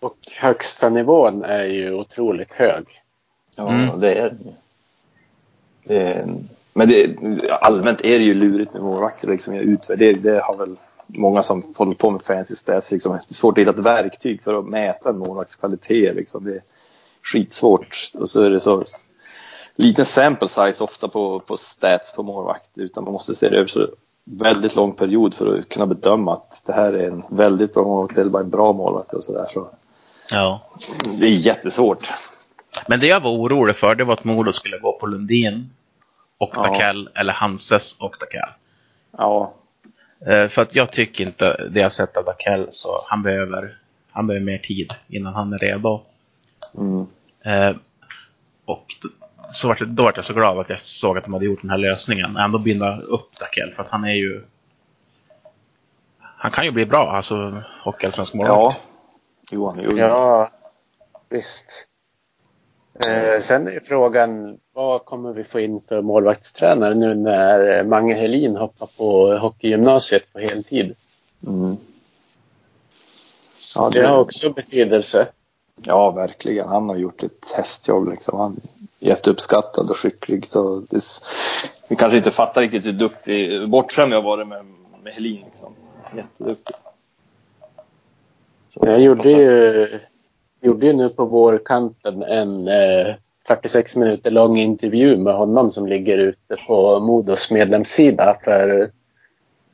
Och högsta nivån är ju otroligt hög. ja Mm. det är det. är- Men det, allmänt är det ju lurigt med målvakter. Liksom, jag det har väl många som håller på med fantasy stats. Liksom, det är svårt att hitta ett verktyg för att mäta en målvakts kvalitet. Liksom. Det är skitsvårt. Och så är det så liten sample size ofta på, på stats på målvakt. Utan man måste se det över så väldigt lång period för att kunna bedöma att det här är en väldigt bra målvakt eller bara en bra målvakt och sådär. Så ja. det är jättesvårt. Men det jag var orolig för, det var att Modo skulle gå på Lundin och Ja. Takell, eller Hanses och Takell. Ja, Eh, för att jag tycker inte det jag sett av Takell, så han behöver, han behöver mer tid innan han är redo. mm. Eh, och så vart, det- då var jag så glad att jag såg att de hade gjort den här lösningen. Ändå binda upp Takell, för att han är ju... Han kan ju bli bra, alltså hockeyallsvensk målvakt. ja. Johan, jo. Ja, visst. Eh, sen är frågan, vad kommer vi få in för målvaktstränare nu när Mange Helin hoppar på hockeygymnasiet på heltid? Mm. Ja, Det har också betydelse. Ja, verkligen. Han har gjort ett hästjobb. Liksom. Han är jätteuppskattad och skicklig. Så det, vi kanske inte fattar riktigt hur duktig, bortskämd jag varit med, med Helin. Liksom. Jätteduktig. Så, Jag gjorde ju, gjorde ju nu på vårkanten en eh, 46 minuter lång intervju med honom som ligger ute på Modos medlemssida. För,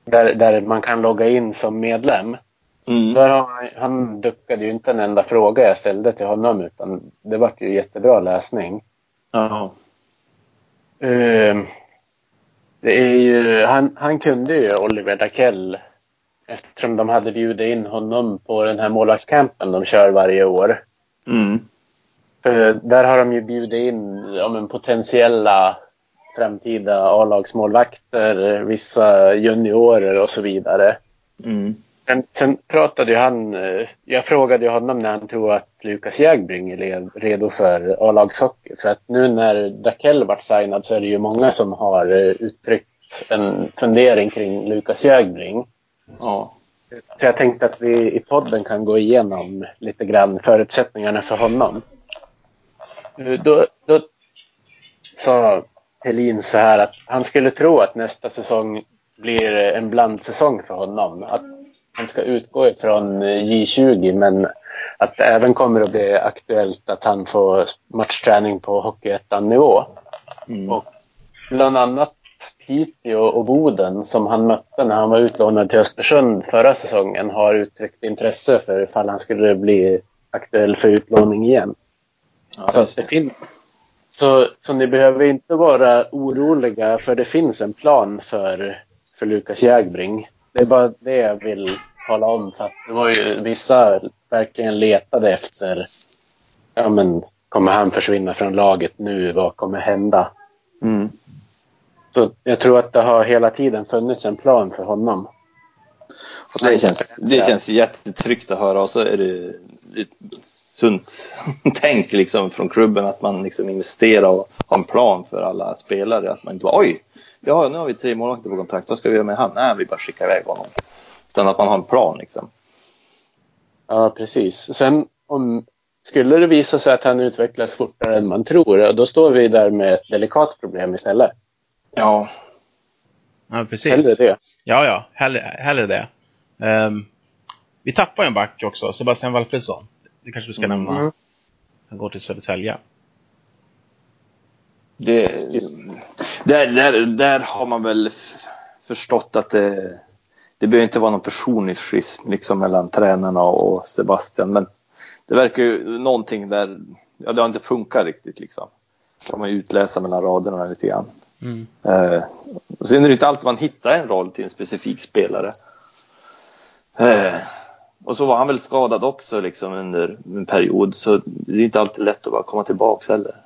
där, där man kan logga in som medlem. Mm. Där han- han duckade ju inte en enda fråga jag ställde till honom utan det var ju jättebra läsning. Ja. Ehm, Det är ju, han, han kunde ju Oliver Dakell eftersom de hade bjudit in honom på den här målvaktscampen de kör varje år. Mm. Där har de ju bjudit in ja, men potentiella framtida A-lagsmålvakter, vissa juniorer och så vidare. Mm. Sen, sen pratade ju han, eh, jag frågade ju honom när han tror att Lukas Jägbring är redo för A-lagshockey. För att nu när Dakell vart signad så är det ju många som har eh, uttryckt en fundering kring Lukas Jägbring. Ja. Så jag tänkte att vi i podden kan gå igenom lite grann förutsättningarna för honom. Då, då sa Helin så här att han skulle tro att nästa säsong blir en blandsäsong för honom. Att han ska utgå ifrån J20 men att det även kommer att bli aktuellt att han får matchträning på Hockeyettan-nivå. Mm. Och bland annat Piteå och Boden som han mötte när han var utlånad till Östersund förra säsongen har uttryckt intresse för ifall han skulle bli aktuell för utlåning igen. Ja, Så, det finns, så, så ni behöver inte vara oroliga för det finns en plan för, för Lukas Jägbring. Det är bara det jag vill tala om för att det var ju vissa verkligen letade efter ja men kommer han försvinna från laget nu? Vad kommer hända? Mm. Så jag tror att det har hela tiden funnits en plan för honom. Och det, känns, det känns jättetryggt att höra och så är det ett sunt tänk liksom från klubben att man liksom investerar och har en plan för alla spelare. Att man inte bara oj, ja, nu har vi tre målvakter på kontrakt, vad ska vi göra med han? Nej, vi bara skickar iväg honom. Utan att man har en plan liksom. Ja, precis. Sen om skulle det visa sig att han utvecklas fortare än man tror, då står vi där med ett delikat problem istället. Ja, Ja, precis. Hellre det. Ja, ja. Hellre, hellre det. Ehm, vi tappar en back också, Sebastian Walfridsson. Det kanske vi ska Mm. nämna. Han går till Södertälje. det, där, där, där har man väl förstått att det, det behöver inte vara någon personlig schism liksom mellan tränarna och Sebastian. Men det verkar ju någonting där, ja det har inte funkat riktigt liksom. kan man utläsa mellan raderna lite grann. Mm. Eh, och sen är det inte alltid man hittar en roll till en specifik spelare. Eh, och så var han väl skadad också liksom under en period så det är inte alltid lätt att bara komma tillbaka heller.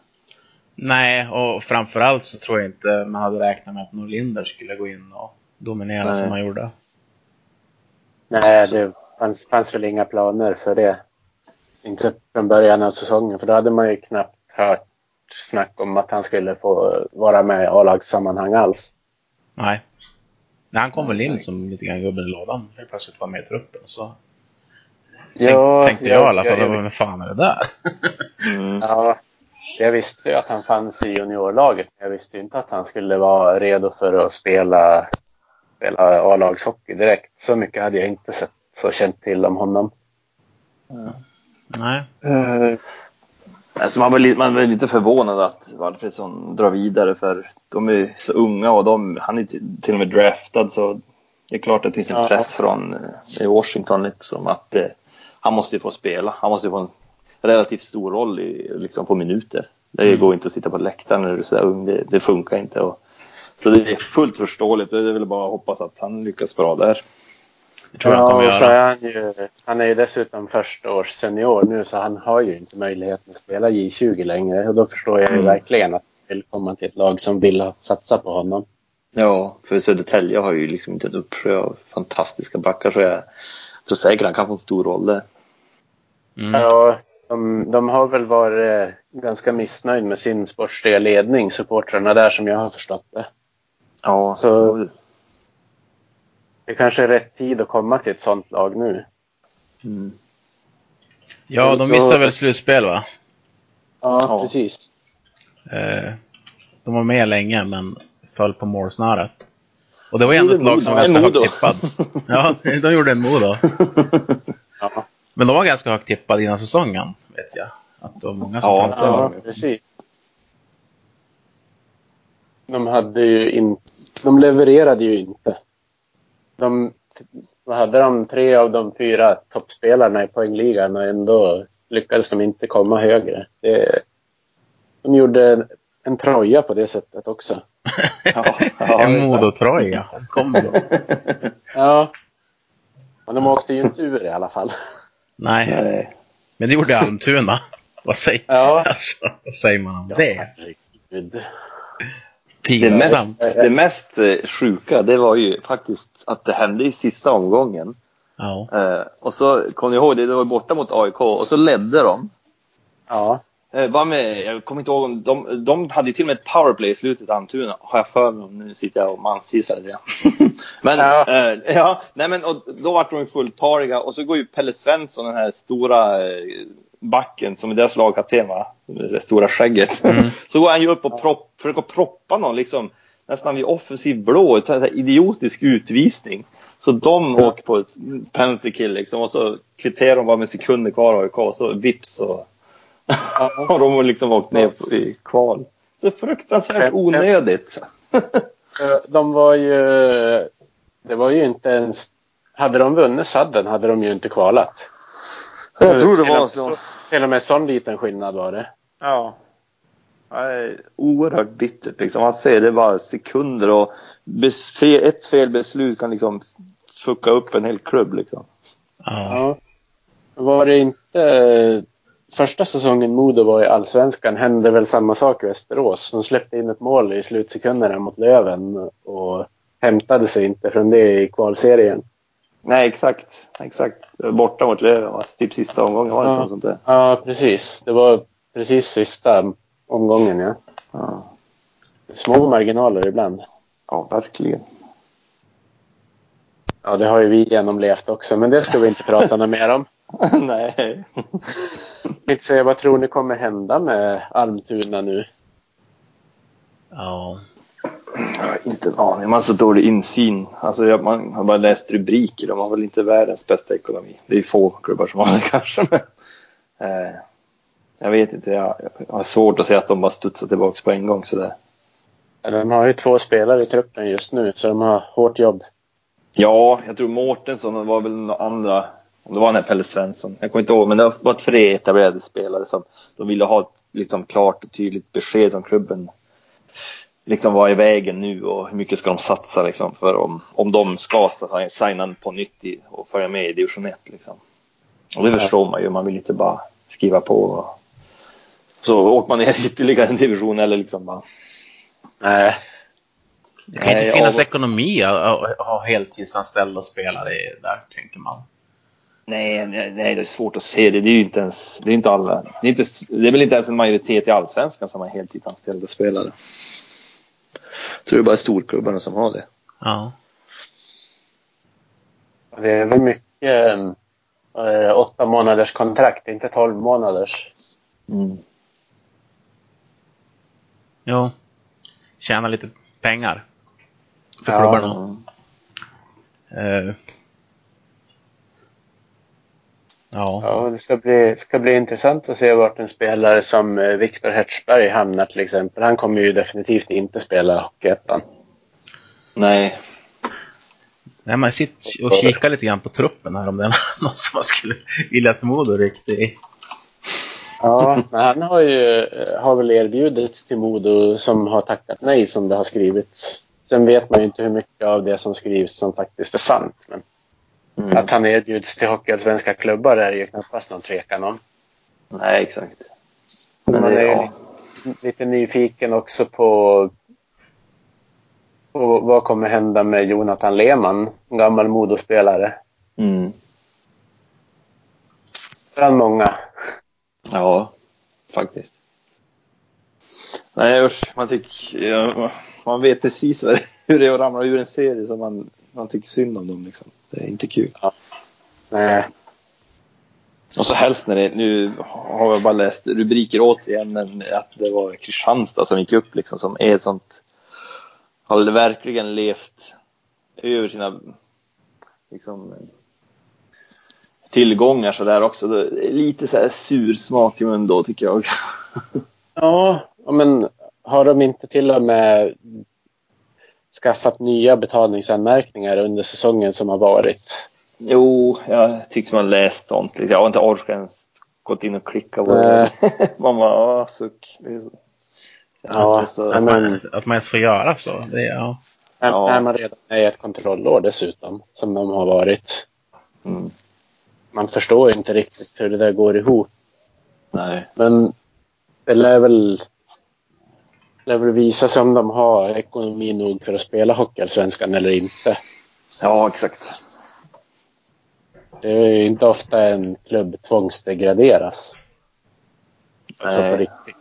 Nej, och framförallt så tror jag inte man hade räknat med att Norlinder skulle gå in och dominera Nej. som han gjorde. Nej, det fanns, fanns väl inga planer för det. Inte från början av säsongen, för då hade man ju knappt hört snack om att han skulle få vara med i A-lagssammanhang alls. Nej. Nej, han kom väl in som lite grann gubben i lådan. Helt plötsligt var med i truppen. Så Ja, tänkte jag, i alla fall, jag, vem fan är det där? Mm. ja, jag visste ju att han fanns i juniorlaget, men jag visste inte att han skulle vara redo för att spela, spela A-lagshockey direkt. Så mycket hade jag inte sett och känt till om honom. Nej. Alltså man, var lite, man var lite förvånad att Walfridsson drar vidare för de är så unga och de, han är till, och med draftad så det är klart att det finns en press från eh, i Washington lite som att eh, han måste ju få spela. Han måste få en relativt stor roll i, liksom få minuter. Det Mm. går inte att sitta på läktaren när du är så ung. Det, det funkar inte. Och, så det är fullt förståeligt. Det är väl bara att hoppas att han lyckas bra där. Tror kommer och så är han ju, han är ju dessutom första års senior nu så han har ju inte möjligheten att spela J20 längre och då förstår jag ju Mm. verkligen att han vill komma till ett lag som vill satsa på honom. Ja, för Södertälje har ju liksom inte en uppsjö av fantastiska backar så jag tror säkert han kan få en stor roll där. Mm. Ja, de, de har väl varit ganska missnöjd med sin sportsliga ledning, supportrarna där som jag har förstått det. Ja, Så- Det kanske är rätt tid att komma till ett sånt lag nu. Mm. Ja, de missar väl slutspel va? Ja, Ja. precis. Eh, de var med länge men föll på målsnöret. Och det var ändå ett lag som var ganska högt Modo. tippad. Ja, de gjorde en Modo. Ja, Men de var ganska högt tippade innan säsongen, vet jag. Att det var många som Ja, pratade om ja precis. De hade ju inte, de levererade ju inte. De, vad hade de, tre av de fyra toppspelarna i poängligan och ändå lyckades de inte komma högre. Det, de gjorde en, troja på det sättet också. Ja, ja, en Modo-tröja. Kom då. Ja. Men de åkte ju inte ur i alla fall. Nej, Nej. men det gjorde Almtuna. Vad säger, Ja. alltså, vad säger man om det? Herregud. Det mest, det mest sjuka det var ju faktiskt att det hände i sista omgången. Ja. Eh, och så kom ni ihåg det, det var borta mot AIK och så ledde de. Ja. Eh, bara med, jag kommer inte ihåg om de, de hade till och med ett powerplay i slutet Almtuna har jag för mig. Nu sitter jag och mansgissar det. men Ja. eh, ja nej men och då var de fulltaliga och så går ju Pelle Svensson den här stora eh, backen som är deras lagkapten va? Det stora skägget. Mm. så går han ju upp och propp, försöker proppa någon liksom nästan vid offensiv blå, en idiotisk utvisning. Så de Ja. åker på ett penalty kill liksom och så kvitterar de bara med sekunder kvar AIK och så vips och har de liksom åkt ner i kval. Så fruktansvärt onödigt. De var ju... Det var ju inte ens... Hade de vunnit sadden hade de ju inte kvalat. Jag tror det var med så. Till och med sån liten skillnad var det. Ja. Nej, oerhört bittert liksom. Man ser det bara sekunder och ett fel beslut kan liksom fucka upp en hel klubb liksom. Ja. Var det inte... Första säsongen Modo var i Allsvenskan hände väl samma sak i Västerås. De släppte in ett mål i slutsekunderna mot Löven och hämtade sig inte från det i kvalserien. Nej, exakt. Exakt. Borta mot Löven, va? typ sista omgången var det ja. sånt där. Ja, precis. Det var precis sista omgången, ja. Ja. Små marginaler ibland. ja, verkligen. Ja, det har ju vi genomlevt också, men det ska vi inte prata något mer om. Nej. Jag inte säga, vad tror ni kommer hända med Almtuna nu? ja. Ja, inte en aning. Man har så dålig insyn. Alltså, jag- man har bara läst rubriker. De har väl inte världens bästa ekonomi. Det är få klubbar som har det kanske. Men, eh, jag vet inte. Jag, har svårt att säga att de bara studsar tillbaka på en gång sådär. De har ju två spelare i truppen just nu, så de har hårt jobb. Ja, jag tror Mårtensson var väl några andra. Om det var den här Pelle Svensson. Jag kommer inte ihåg. Men det var tre etablerade spelare som de ville ha ett liksom, klart och tydligt besked om klubben. Liksom vad är vägen nu och hur mycket ska de satsa liksom för om, om de ska signa på nytt i, och följa med i division 1 liksom. Och det förstår man ju. Man vill inte bara skriva på. Och, så åker man ner ytterligare en division eller liksom bara. Nej. Det kan inte finnas ekonomi att att ha heltidsanställda spelare där, tänker man. Nej, nej, nej, det är svårt att se det. Det är ju inte ens, det är inte alla. Det är, inte, det är väl inte ens en majoritet i allsvenskan som har heltidsanställda spelare. Jag tror det är bara storklubbarna som har det. Ja. Det är väl mycket äh, åtta månaders kontrakt, inte tolv månaders. Mm. Jo. Tjäna lite pengar. För Ja. klubbarna. Eh. Ja. Ja, det ska bli, ska bli intressant att se vart en spelare som eh, Viktor Hertzberg hamnar till exempel. Han kommer ju definitivt inte spela Hockeyettan. Nej. Nej, man sitter och kikar lite grann på truppen här om det är någon som man skulle vilja att Modo ryckte i. Ja, men han har ju eh, har väl erbjudits till Modo som har tackat nej som det har skrivits. Sen vet man ju inte hur mycket av det som skrivs som faktiskt är sant. Men Mm. att han erbjuds till Hockeyallsvenska klubbar är ju knappast någon tvekan om. Nej, exakt. Men Man är ja. lite nyfiken också på, på vad kommer hända med Jonathan Lehmann, en gammal Modospelare. Mm. Bland många. Ja, faktiskt. Nej usch, man tycker, ja, man vet precis vad det, hur det är att ramla ur en serie som man, man tycker synd om dem liksom. Det är inte kul. Nej. Och så helst när det, nu har jag bara läst rubriker återigen, men att det var Kristianstad som gick upp liksom, som är ett sånt, har verkligen levt över sina liksom, tillgångar så där också. Är lite så här sur smak i mun då tycker jag. Ja, men har de inte till och med skaffat nya betalningsanmärkningar under säsongen som har varit? Jo, jag tycks man läst sånt. Jag har inte orkat ens gått in och klicka på det. Man bara, åh, suck. Är Ja, så- nej, men Att man ens får göra så. Det, är- ja. när, Ja. när man redan är i ett kontrollår dessutom, som de har varit. Mm. Man förstår ju inte riktigt hur det där går ihop. Nej. Men det lär väl, lär väl visa sig om de har ekonomi nog för att spela Hockeyallsvenskan eller inte. Ja, exakt. Det är ju inte ofta en klubb tvångsdegraderas. Alltså Nej. på riktigt.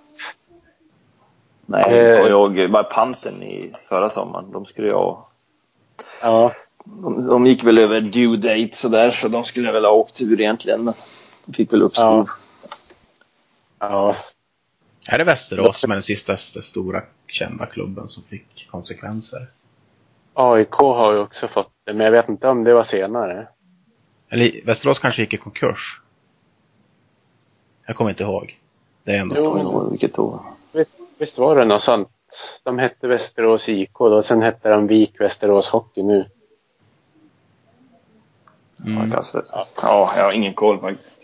Nej, Eh. och jag bara panten i förra sommaren. De skulle jag Ja, de, de gick väl över due date sådär så de skulle väl ha åkt ur egentligen. Men de fick väl uppskov. ja. Är det Västerås som är den sista stora kända klubben som fick konsekvenser? AIK har ju också fått det, men jag vet inte om det var senare. Eller Västerås kanske gick i konkurs? Jag kommer inte ihåg. Det är ändå Jo, vilket år. Visst, visst var det något sånt? De hette Västerås IK då, sen hette de Vik Västerås Hockey nu. Mm. Alltså, ja, jag har ingen koll faktiskt.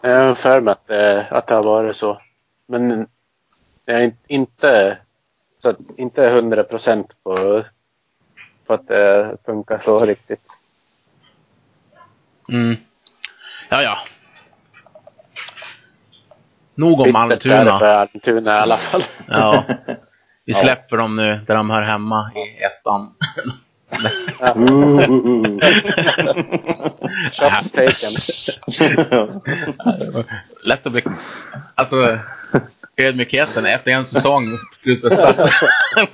Jag har för mig att, det- att det har varit så. Men jag är in- inte, så att, inte hundra procent på, på att det funkar så riktigt. Mm. Ja, ja. Nog om Bittert är det för Almtuna. Almtuna i alla fall. Ja. Vi släpper dem nu där de hör hemma i ettan. Shots taken. Lätt att bli... Alltså, ödmjukheten efter en säsong på slutspelsplats.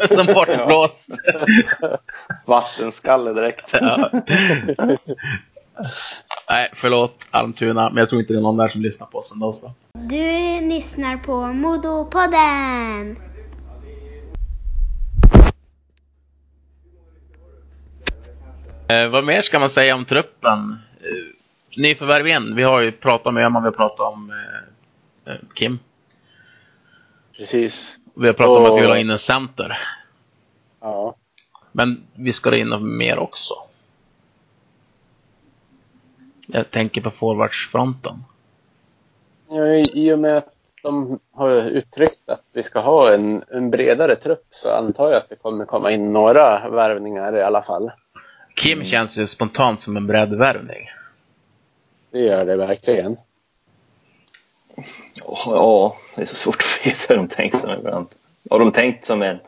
Som bortblåst. Vattenskalle direkt. Ja. Nej, förlåt Almtuna, men jag tror inte det är någon där som lyssnar på oss ändå så. Du lyssnar på Modopodden. Eh, vad mer ska man säga om truppen? Eh, nyförvärv igen. Vi har ju pratat med Öhman, vi har pratat om eh, eh, Kim. Precis. Vi har pratat om att vi vill ha Och- in en center. Ja. Men vi ska ha in mer också. Jag tänker på forwardsfronten. Ja, i- I och med att de har uttryckt att vi ska ha en, en bredare trupp så antar jag att det kommer komma in några värvningar i alla fall. Kim känns ju spontant som en breddvärvning. Det gör det verkligen. Ja, det är så svårt att veta hur de tänkt som ibland. Har de tänkt som en,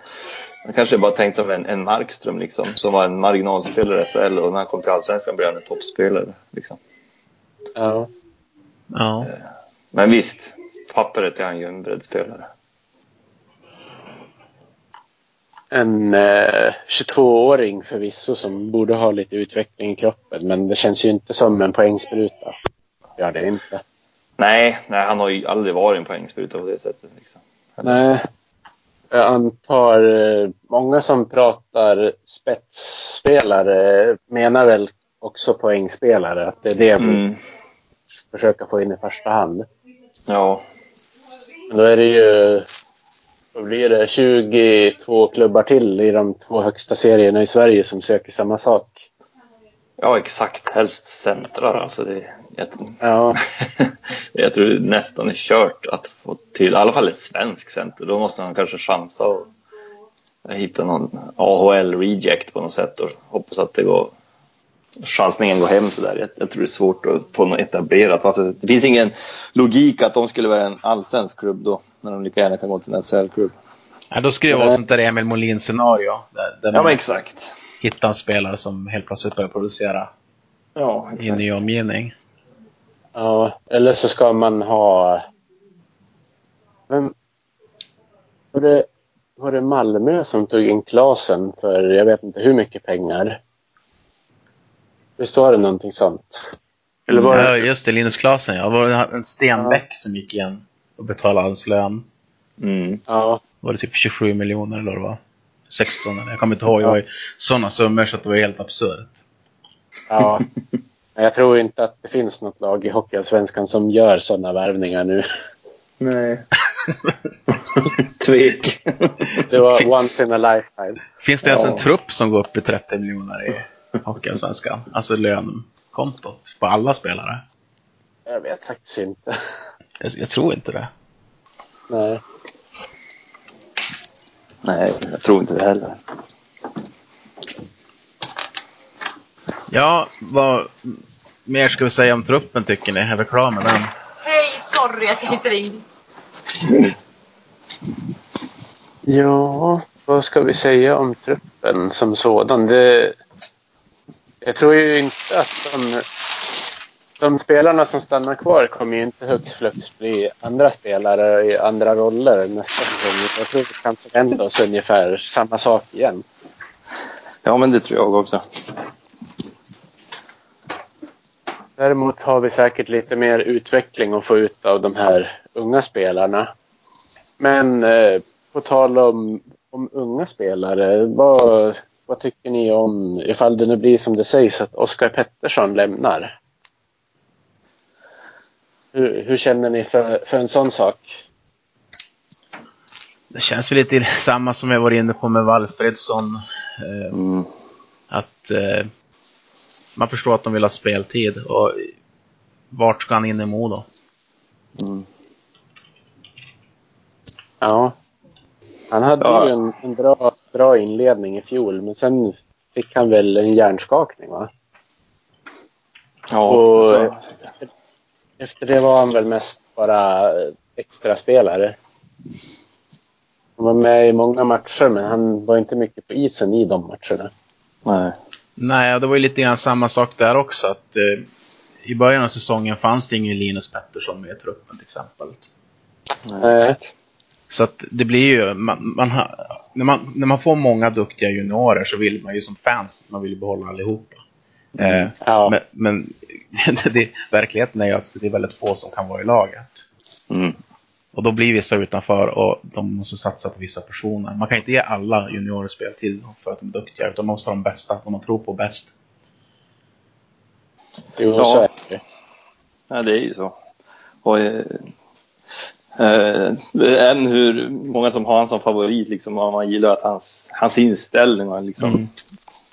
de kanske bara tänkt som en, en Markström liksom, som var en marginalspelare i SHL och när han kom till Allsvenskan blev han en toppspelare. Liksom. Ja. Ja. Men visst, pappret är han ju en breddspelare. En eh, 22-åring förvisso som borde ha lite utveckling i kroppen men det känns ju inte som en poängspruta. Gör det inte. Nej, nej, han har ju aldrig varit en poängspruta på det sättet. Liksom. Nej. Jag antar eh, många som pratar spetsspelare menar väl också poängspelare. Att det är det vi Mm. försöker få in i första hand. Ja, då är det ju, vad blir det, 22 klubbar till i de två högsta serierna i Sverige som söker samma sak. ja, exakt. Helst centrar. Alltså det, jag, Ja, jag tror nästan är kört att få till i alla fall ett svensk center. Då måste han kanske chansa och hitta någon AHL-reject på något sätt och hoppas att det går chansningen går hem sådär. Jag, jag tror det är svårt att få något etablerat. Varför- Det finns ingen logik att de skulle vara en allsvensk klubb då när de lika gärna kan gå till en SHL-klubb. ja då skulle det vara sånt där Emil Molin scenario. Där, där Ja men exakt. hittar en spelare som helt plötsligt börjar producera Ja, i en ny omgivning. ja, eller så ska man ha... Vem, var, det, var det Malmö som tog in Klasen för jag vet inte hur mycket pengar? Visst var det någonting sånt? Eller var Ja, det, just det, Linus Klasen ja. Var det en Stenbeck som gick igen och betalade hans lön? Mm. ja, Var det typ 27 miljoner eller vad det var? 16 eller jag kommer inte ihåg. Det var sådana summor så att det var helt absurt. ja. Men Jag tror inte att det finns något lag i Hockeyallsvenskan som gör sådana värvningar nu. Nej. Tvek. Det var once in a lifetime. Finns det ens Ja. en trupp som går upp i 30 miljoner i Hockeyallsvenskan? Alltså lönkontot på alla spelare? Jag vet faktiskt inte. Jag, jag tror inte det. Nej. Nej, jag tror inte det heller. Ja, vad mer ska vi säga om truppen tycker ni? Är vi klara med den? Hej, sorry att jag inte ringde. Ja, vad ska vi säga om truppen som sådan? Det, jag tror ju inte att de, de spelarna som stannar kvar kommer ju inte högst flux bli andra spelare i andra roller nästa säsong. Jag tror vi kan förvänta oss ungefär samma sak igen. Ja, men det tror jag också. Däremot har vi säkert lite mer utveckling att få ut av de här unga spelarna. Men eh, på tal om, om unga spelare, vad, vad tycker ni om ifall det nu blir som det sägs att Oskar Pettersson lämnar? Hur, hur känner ni för, för en sån sak? Det känns väl lite samma som jag var inne på med Walfredsson. Eh, Mm. att eh, man förstår att de vill ha speltid. Och vart ska han in i Modo? Mm. Ja. Han hade Ja. ju en, en bra, bra inledning i fjol, men sen fick han väl en hjärnskakning va? Ja, Och- ja. Efter det var han väl mest bara extra spelare. Han var med i många matcher, men han var inte mycket på isen i de matcherna. Nej. Nej, det var ju lite grann samma sak där också. Att, eh, I början av säsongen fanns det ingen Linus Pettersson med i truppen till exempel. Nej. Så att det blir ju, man, man har, när, man, när man får många duktiga juniorer så vill man ju som fans, man vill ju behålla allihopa. Eh, Ja. Men, men det, verkligheten är ju att det är väldigt få som kan vara i laget. Mm. Och då blir vissa utanför och de måste satsa på vissa personer. Man kan inte ge alla juniorer speltid för att de är duktiga, utan man måste ha de bästa, de man tror på bäst. Jo, Ja. så är det. Ja, det är ju så. Och, eh, än hur många som har han som favorit, liksom, och man gillar att hans, hans inställning och liksom, Mm.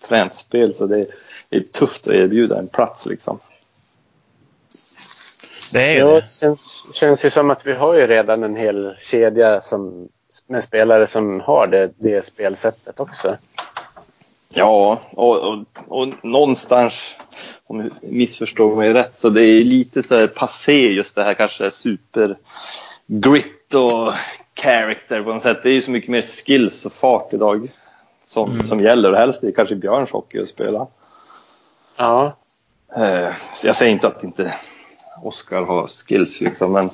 träningsspel. Så det, det är tufft att erbjuda en plats. Liksom. Det är ju Ja, det. det känns, känns ju som att vi har ju redan en hel kedja som, med spelare som har det, det spelsättet också. Ja, och, och, och någonstans, om jag missförstår mig rätt, så det är lite så här passé just det här kanske super grit och character på något sätt. Det är ju så mycket mer skills och fart idag som, Mm. som gäller och helst är kanske Björns hockey att spela. Ja, Eh, jag säger inte att inte Oskar har skills liksom, men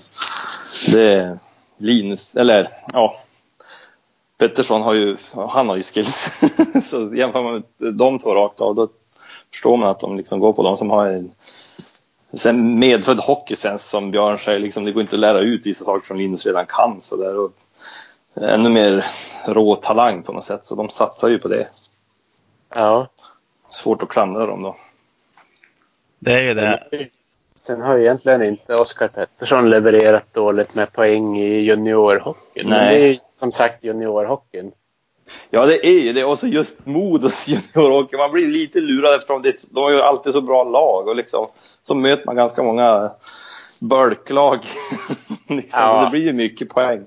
det är Linus, eller ja, Pettersson har ju, han har ju skills. så jämför man med de två rakt av, då förstår man att de liksom går på de som har en sen medfödd hockeysens som Björn säger, liksom, det går inte att lära ut vissa saker som Linus redan kan. Så där, och ännu mer rå talang på något sätt, så de satsar ju på det. ja. Svårt att klandra dem då. Det är ju det. Sen har ju egentligen inte Oskar Pettersson levererat dåligt med poäng i juniorhockeyn. Men det Nej. är ju som sagt juniorhockeyn. Ja, det är ju det. Och så just Modos juniorhockey. Man blir lite lurad eftersom det, de har ju alltid så bra lag. Och liksom, så möter man ganska många bulklag. liksom, Ja. Det blir ju mycket poäng.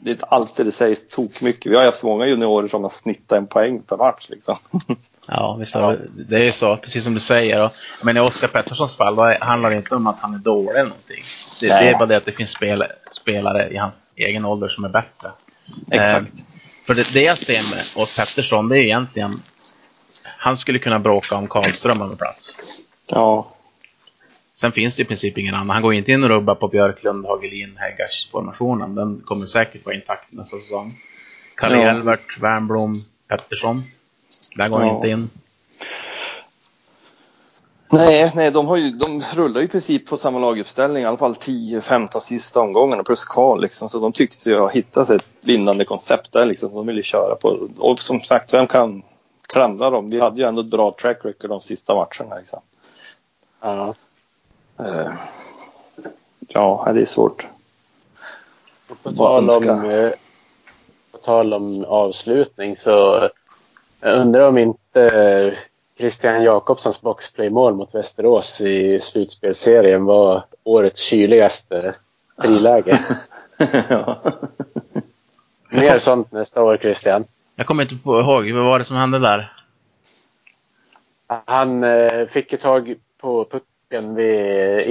Det är inte alltid det sägs tok mycket. Vi har haft många juniorer som har snittat en poäng per match. Liksom. Ja, visst har det- är ju så, precis som du säger. Men i Oskar Petterssons fall då handlar det inte om att han är dålig eller någonting. Det, det är bara det att det finns spel, spelare i hans egen ålder som är bättre. Exakt. Eh, för det, det jag ser med Oskar Pettersson, det är egentligen... Han skulle kunna bråka om Karlström över plats. Ja. Sen finns det i princip ingen annan. Han går inte in och rubbar på Björklund, Hagelin, Häggars formationen. Den kommer säkert vara intakt nästa säsong. Kalle Ja. Elvert, Wernbloom, Pettersson. Där går han Ja. inte in. Nej, nej de, har ju, de rullar ju i princip på samma laguppställning, i alla fall 10-15 sista omgångarna plus kval. Liksom. Så de tyckte ju ha hittat ett vinnande koncept där liksom, som de ville köra på. Och som sagt, vem kan klandra dem? Vi hade ju ändå ett bra track record de sista matcherna. Liksom. Ja. Eh, ja, det är svårt. Och på, tal om, eh, på tal om avslutning så jag undrar om inte eh, Christian Jakobssons boxplaymål mot Västerås i slutspelserien var årets kyligaste friläge. ja. Mer sånt nästa år, Christian. Jag kommer inte på ihåg, vad var det som hände där? Han eh, fick ju tag på pucken vid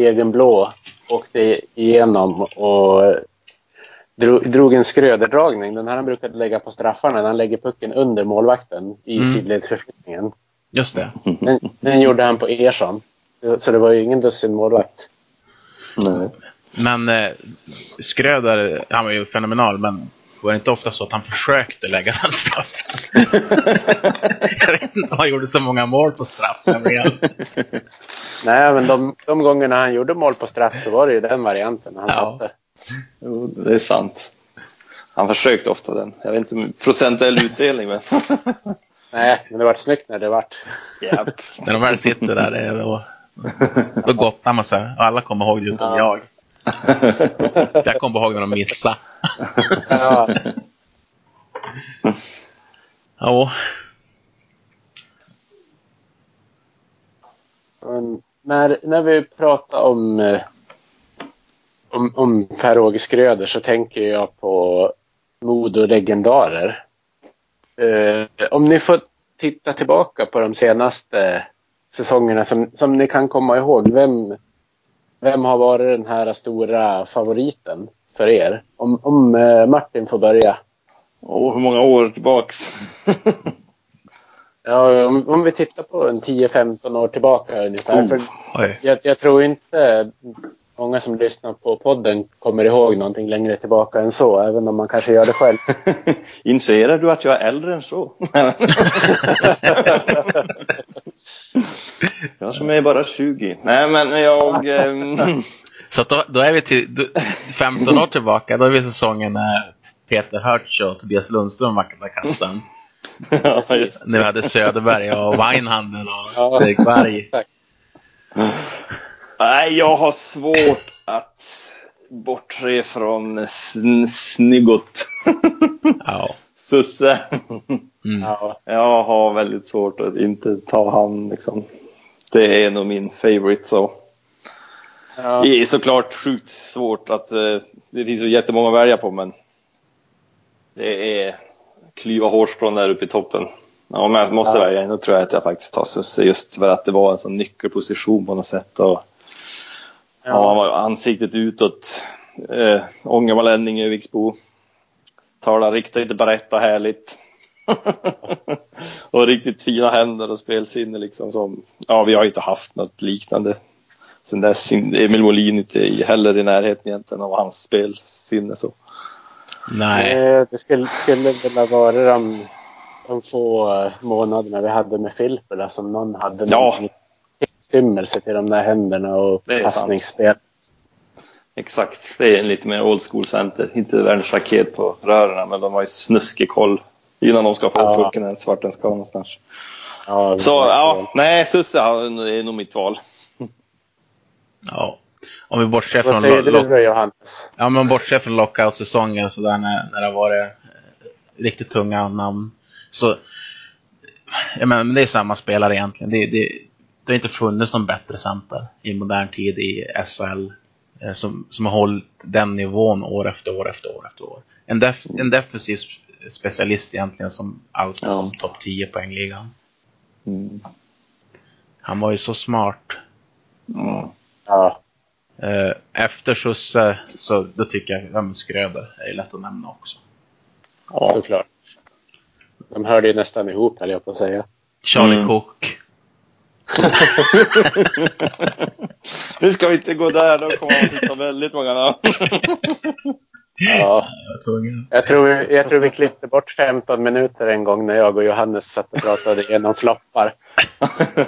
egen blå. Åkte igenom och drog, drog en skröderdragning. Den här han brukade lägga på straffarna. Han lägger pucken under målvakten i Mm. sidledsförflyttningen. Just det. Den, den gjorde han på Ersson. Så det var ju ingen dussin målvakt. Nej. Men eh, Skröder, han var ju fenomenal, men var det inte ofta så att han försökte lägga den straffen? jag vet inte om han gjorde så många mål på straff. Nej, men de, de gångerna han gjorde mål på straff så var det ju den varianten han Ja. satte. Jo, det är sant. Han försökte ofta den. Jag vet inte om procentuell utdelning men. Nej, men det var snyggt när det vart. Japp. När de väl sitter där, det är då, då gottar man sig. Alla kommer ihåg det utom jag. Jag kommer ihåg när de missade. Ja, Ja, men när, när vi pratar om, eh, om, om Per-Åge Skröder så tänker jag på Modo-legendarer. Eh, om ni får titta tillbaka på de senaste säsongerna som, som ni kan komma ihåg. Vem, vem har varit den här stora favoriten för er? Om, om eh, Martin får börja. Åh, hur många år tillbaks? Ja, om, om vi tittar på en 10-15 år tillbaka ungefär. Oh. För jag, jag tror inte många som lyssnar på podden kommer ihåg någonting längre tillbaka än så, även om man kanske gör det själv. Inser du att jag är äldre än så? jag som är bara 20. Nej men jag... ehm, Så då, då är vi till då, 15 år tillbaka. Då är vi säsongen när Peter Hurts och Tobias Lundström vaktade kassan. ja. När vi hade Söderberg och Weinhandel och Ja. Erik Berg. Nej, jag har svårt att bortse från sn- Snyggot. Ja. Susse. Mm. Ja, Jag har väldigt svårt att inte ta han liksom. Det är nog min favorite så. ja, Det är såklart sjukt svårt att eh, det finns så jättemånga att välja på men det är klyva hårstrån där uppe i toppen. Ja, men jag måste Ja. välja en, då tror jag att jag faktiskt tar Susse just för att det var en sån nyckelposition på något sätt. Och, ja. han var ansiktet utåt. Eh, Ångermanlänning, Öviksbo. Talar riktigt berätta härligt. och riktigt fina händer och spelsinne liksom som, ja vi har inte haft något liknande sen dess. Emil Molin inte heller i närheten egentligen av hans spelsinne så. Nej. Eh, Det skulle, skulle väl varit de, de få eh, månaderna vi hade med Filppula som någon hade Ja. någon tillstymmelse till de där händerna och passningsspel. Exakt, det är en lite mer old school center. Inte världens raket på rören men de har ju snuskig koll innan de ska få Ja. pucken ens vart den ska någonstans. Ja, Så ja, nej Susse är nog mitt val. Ja. Om vi bortser Vad från, säger lo- du lo- Johannes? ja, men bortser från lockout-säsongen så där när, när det har varit eh, riktigt tunga namn. Så, jag menar, men det är samma spelare egentligen. Det, det, det har inte funnits någon bättre center i modern tid i SHL eh, som, som har hållit den nivån år efter år efter år efter år. En, def, en defensiv specialist egentligen som allt Ja. topp 10 poängligan. Mm. Han var ju så smart. Mm. Ja, Eh, Efter Susse så då tycker jag ja, Skröder är lätt att nämna också. Ja. såklart. De hörde ju nästan ihop höll jag på att säga. Charlie Mm. Cook. nu ska vi inte gå där, då kommer man hitta väldigt många namn. Ja, Jag tror, jag tror vi klippte bort 15 minuter en gång när jag och Johannes satt och pratade igenom floppar.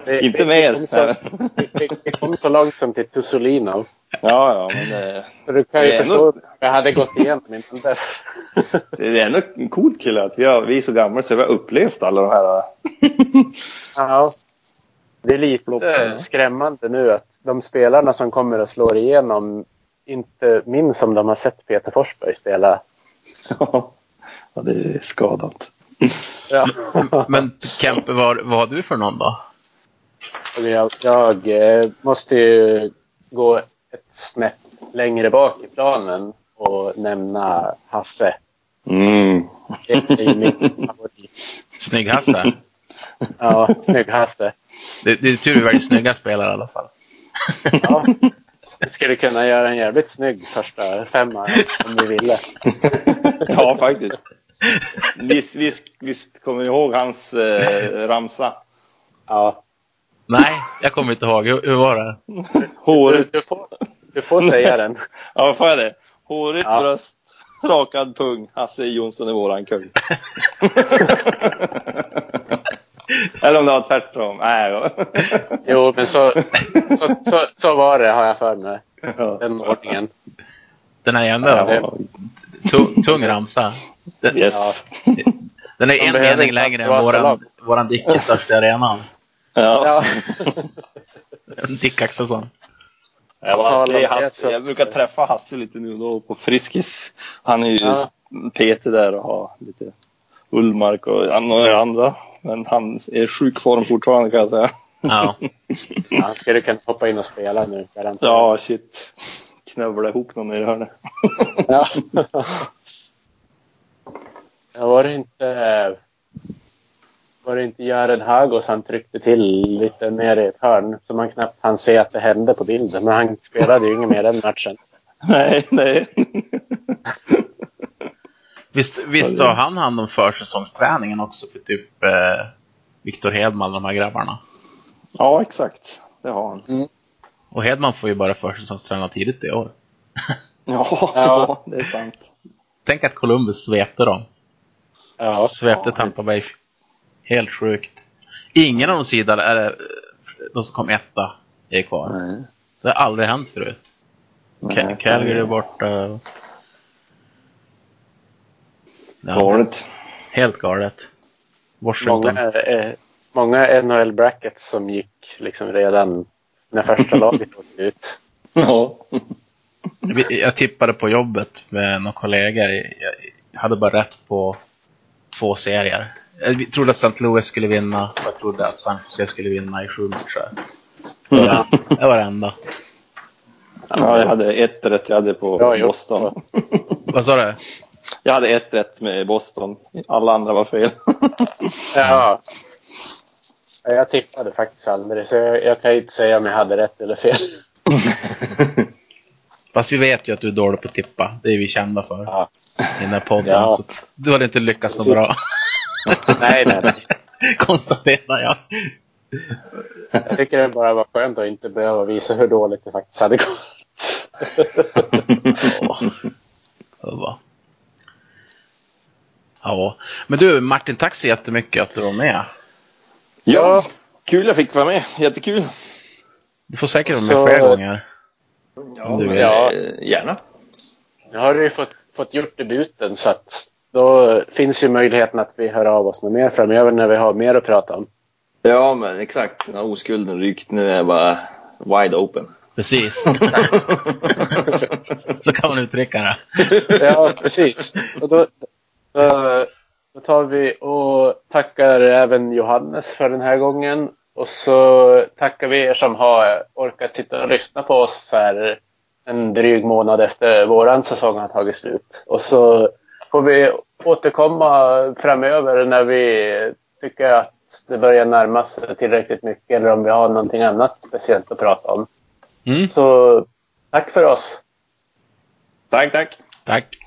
Vi- inte vi- mer. Vi kom, så, vi, vi, vi kom så långt som till Tussolino. Ja, ja, men Så du kan ju Det ändå- förstå vad jag hade gått igenom innan dess. det är ändå en cool kille att vi, har, vi är så gamla så vi har upplevt alla de här. Ja. Det är lite skrämmande nu att de spelarna som kommer att slå igenom inte minns om de har sett Peter Forsberg spela. Ja, det är skadat. Ja. Men Kempe, vad, vad har du för någon då? Jag, jag eh, måste ju gå ett snäpp längre bak i planen och nämna Hasse. Mm. Det är ju min favorit. Snygg-Hasse. Ja, snygg-Hasse. Det, det är tur vi väljer snygga spelare i alla fall. Ja. Vi skulle kunna göra en jävligt snygg första femma om vi ville. Ja, faktiskt. Visst, visst, visst kommer ni ihåg hans eh, ramsa? Ja. Nej, jag kommer inte ihåg. Hur, hur var det? Du, Hårigt. du, får, du får säga den. Ja, får jag det? Hårigt Ja. bröst, rakad pung. Hasse Jonsson är våran kung. Eller om det var tvärtom. Nej. Jo, men så, så, så, så var det har jag för mig. Ja. Den ordningen. Den är ändå Ja, tung, tung ramsa. Den, yes. den är en mening längre än våran, våran Dick i största arenan. Ja. Ja. Dick Axelsson. Jag, Hasse. jag brukar träffa Hasse lite nu då på Friskis. Han är ju Ja. PT där och har lite Ullmark och andra. Men han är i sjuk form fortfarande kan jag säga. Ja. Han skulle kunna hoppa in och spela nu. garanterat. Ja, shit. Knövla ihop någon i hörnet. Ja. ja. Var det inte... Var det inte Jared Hagos han tryckte till lite ner i ett hörn så man knappt hann se att det hände på bilden. Men han spelade ju inget mer den matchen. Nej, nej. Visst, visst har han hand om försäsongsträningen också för typ eh, Viktor Hedman och de här grabbarna? Ja, exakt. Det har han. Och Hedman får ju bara försäsongsträna tidigt i år. Ja, Ja. det är sant. Tänk att Columbus svepte dem. Ja. Svepte Ja, Tampa Bay. Helt sjukt. Ingen av de sidor, eller de som kom etta, är kvar. Nej. Det har aldrig hänt förut. Nej. Calgary är borta. Ja, Galet. helt galet. Washington. Många, eh, många NHL brackets som gick liksom redan när första laget åkte ut. Ja. Jag tippade på jobbet med några kollegor. Jag hade bara rätt på två serier. Jag trodde att St. Louis skulle vinna och jag trodde att San Jose skulle vinna i sju matcher. Det var det var det enda. ja, jag hade ett rätt jag hade på. Boston. Vad sa du? Jag hade ett rätt med Boston. Alla andra var fel. Ja. Ja, Jag tippade faktiskt aldrig så jag, jag kan ju inte säga om jag hade rätt eller fel. Fast vi vet ju att du är dålig på att tippa. Det är vi kända för Ja. i den här podden. Ja. Så du hade inte lyckats så bra. Nej, nej, nej. Konstaterar jag. Jag tycker det bara var skönt att inte behöva visa hur dåligt det faktiskt hade gått. Ja. Ja. Men du Martin, tack så jättemycket att du var med. Ja, kul jag fick vara med. Jättekul. Du får säkert vara med Så- fler gånger. Ja. eh, Gärna. Nu har du ju fått, fått gjort debuten så att då finns ju möjligheten att vi hör av oss med mer framöver när vi har mer att prata om. Ja, men exakt. När oskulden rykt. Nu är jag bara wide open. Precis. så kan man uttrycka det. Ja, precis. Och då, då tar vi och tackar även Johannes för den här gången. Och så tackar vi er som har orkat sitta och lyssna på oss här en dryg månad efter våran säsong har tagit slut. Och så får vi återkomma framöver när vi tycker att det börjar närma sig tillräckligt mycket eller om vi har någonting annat speciellt att prata om. Mm. Så tack för oss! Tack, tack. Tack.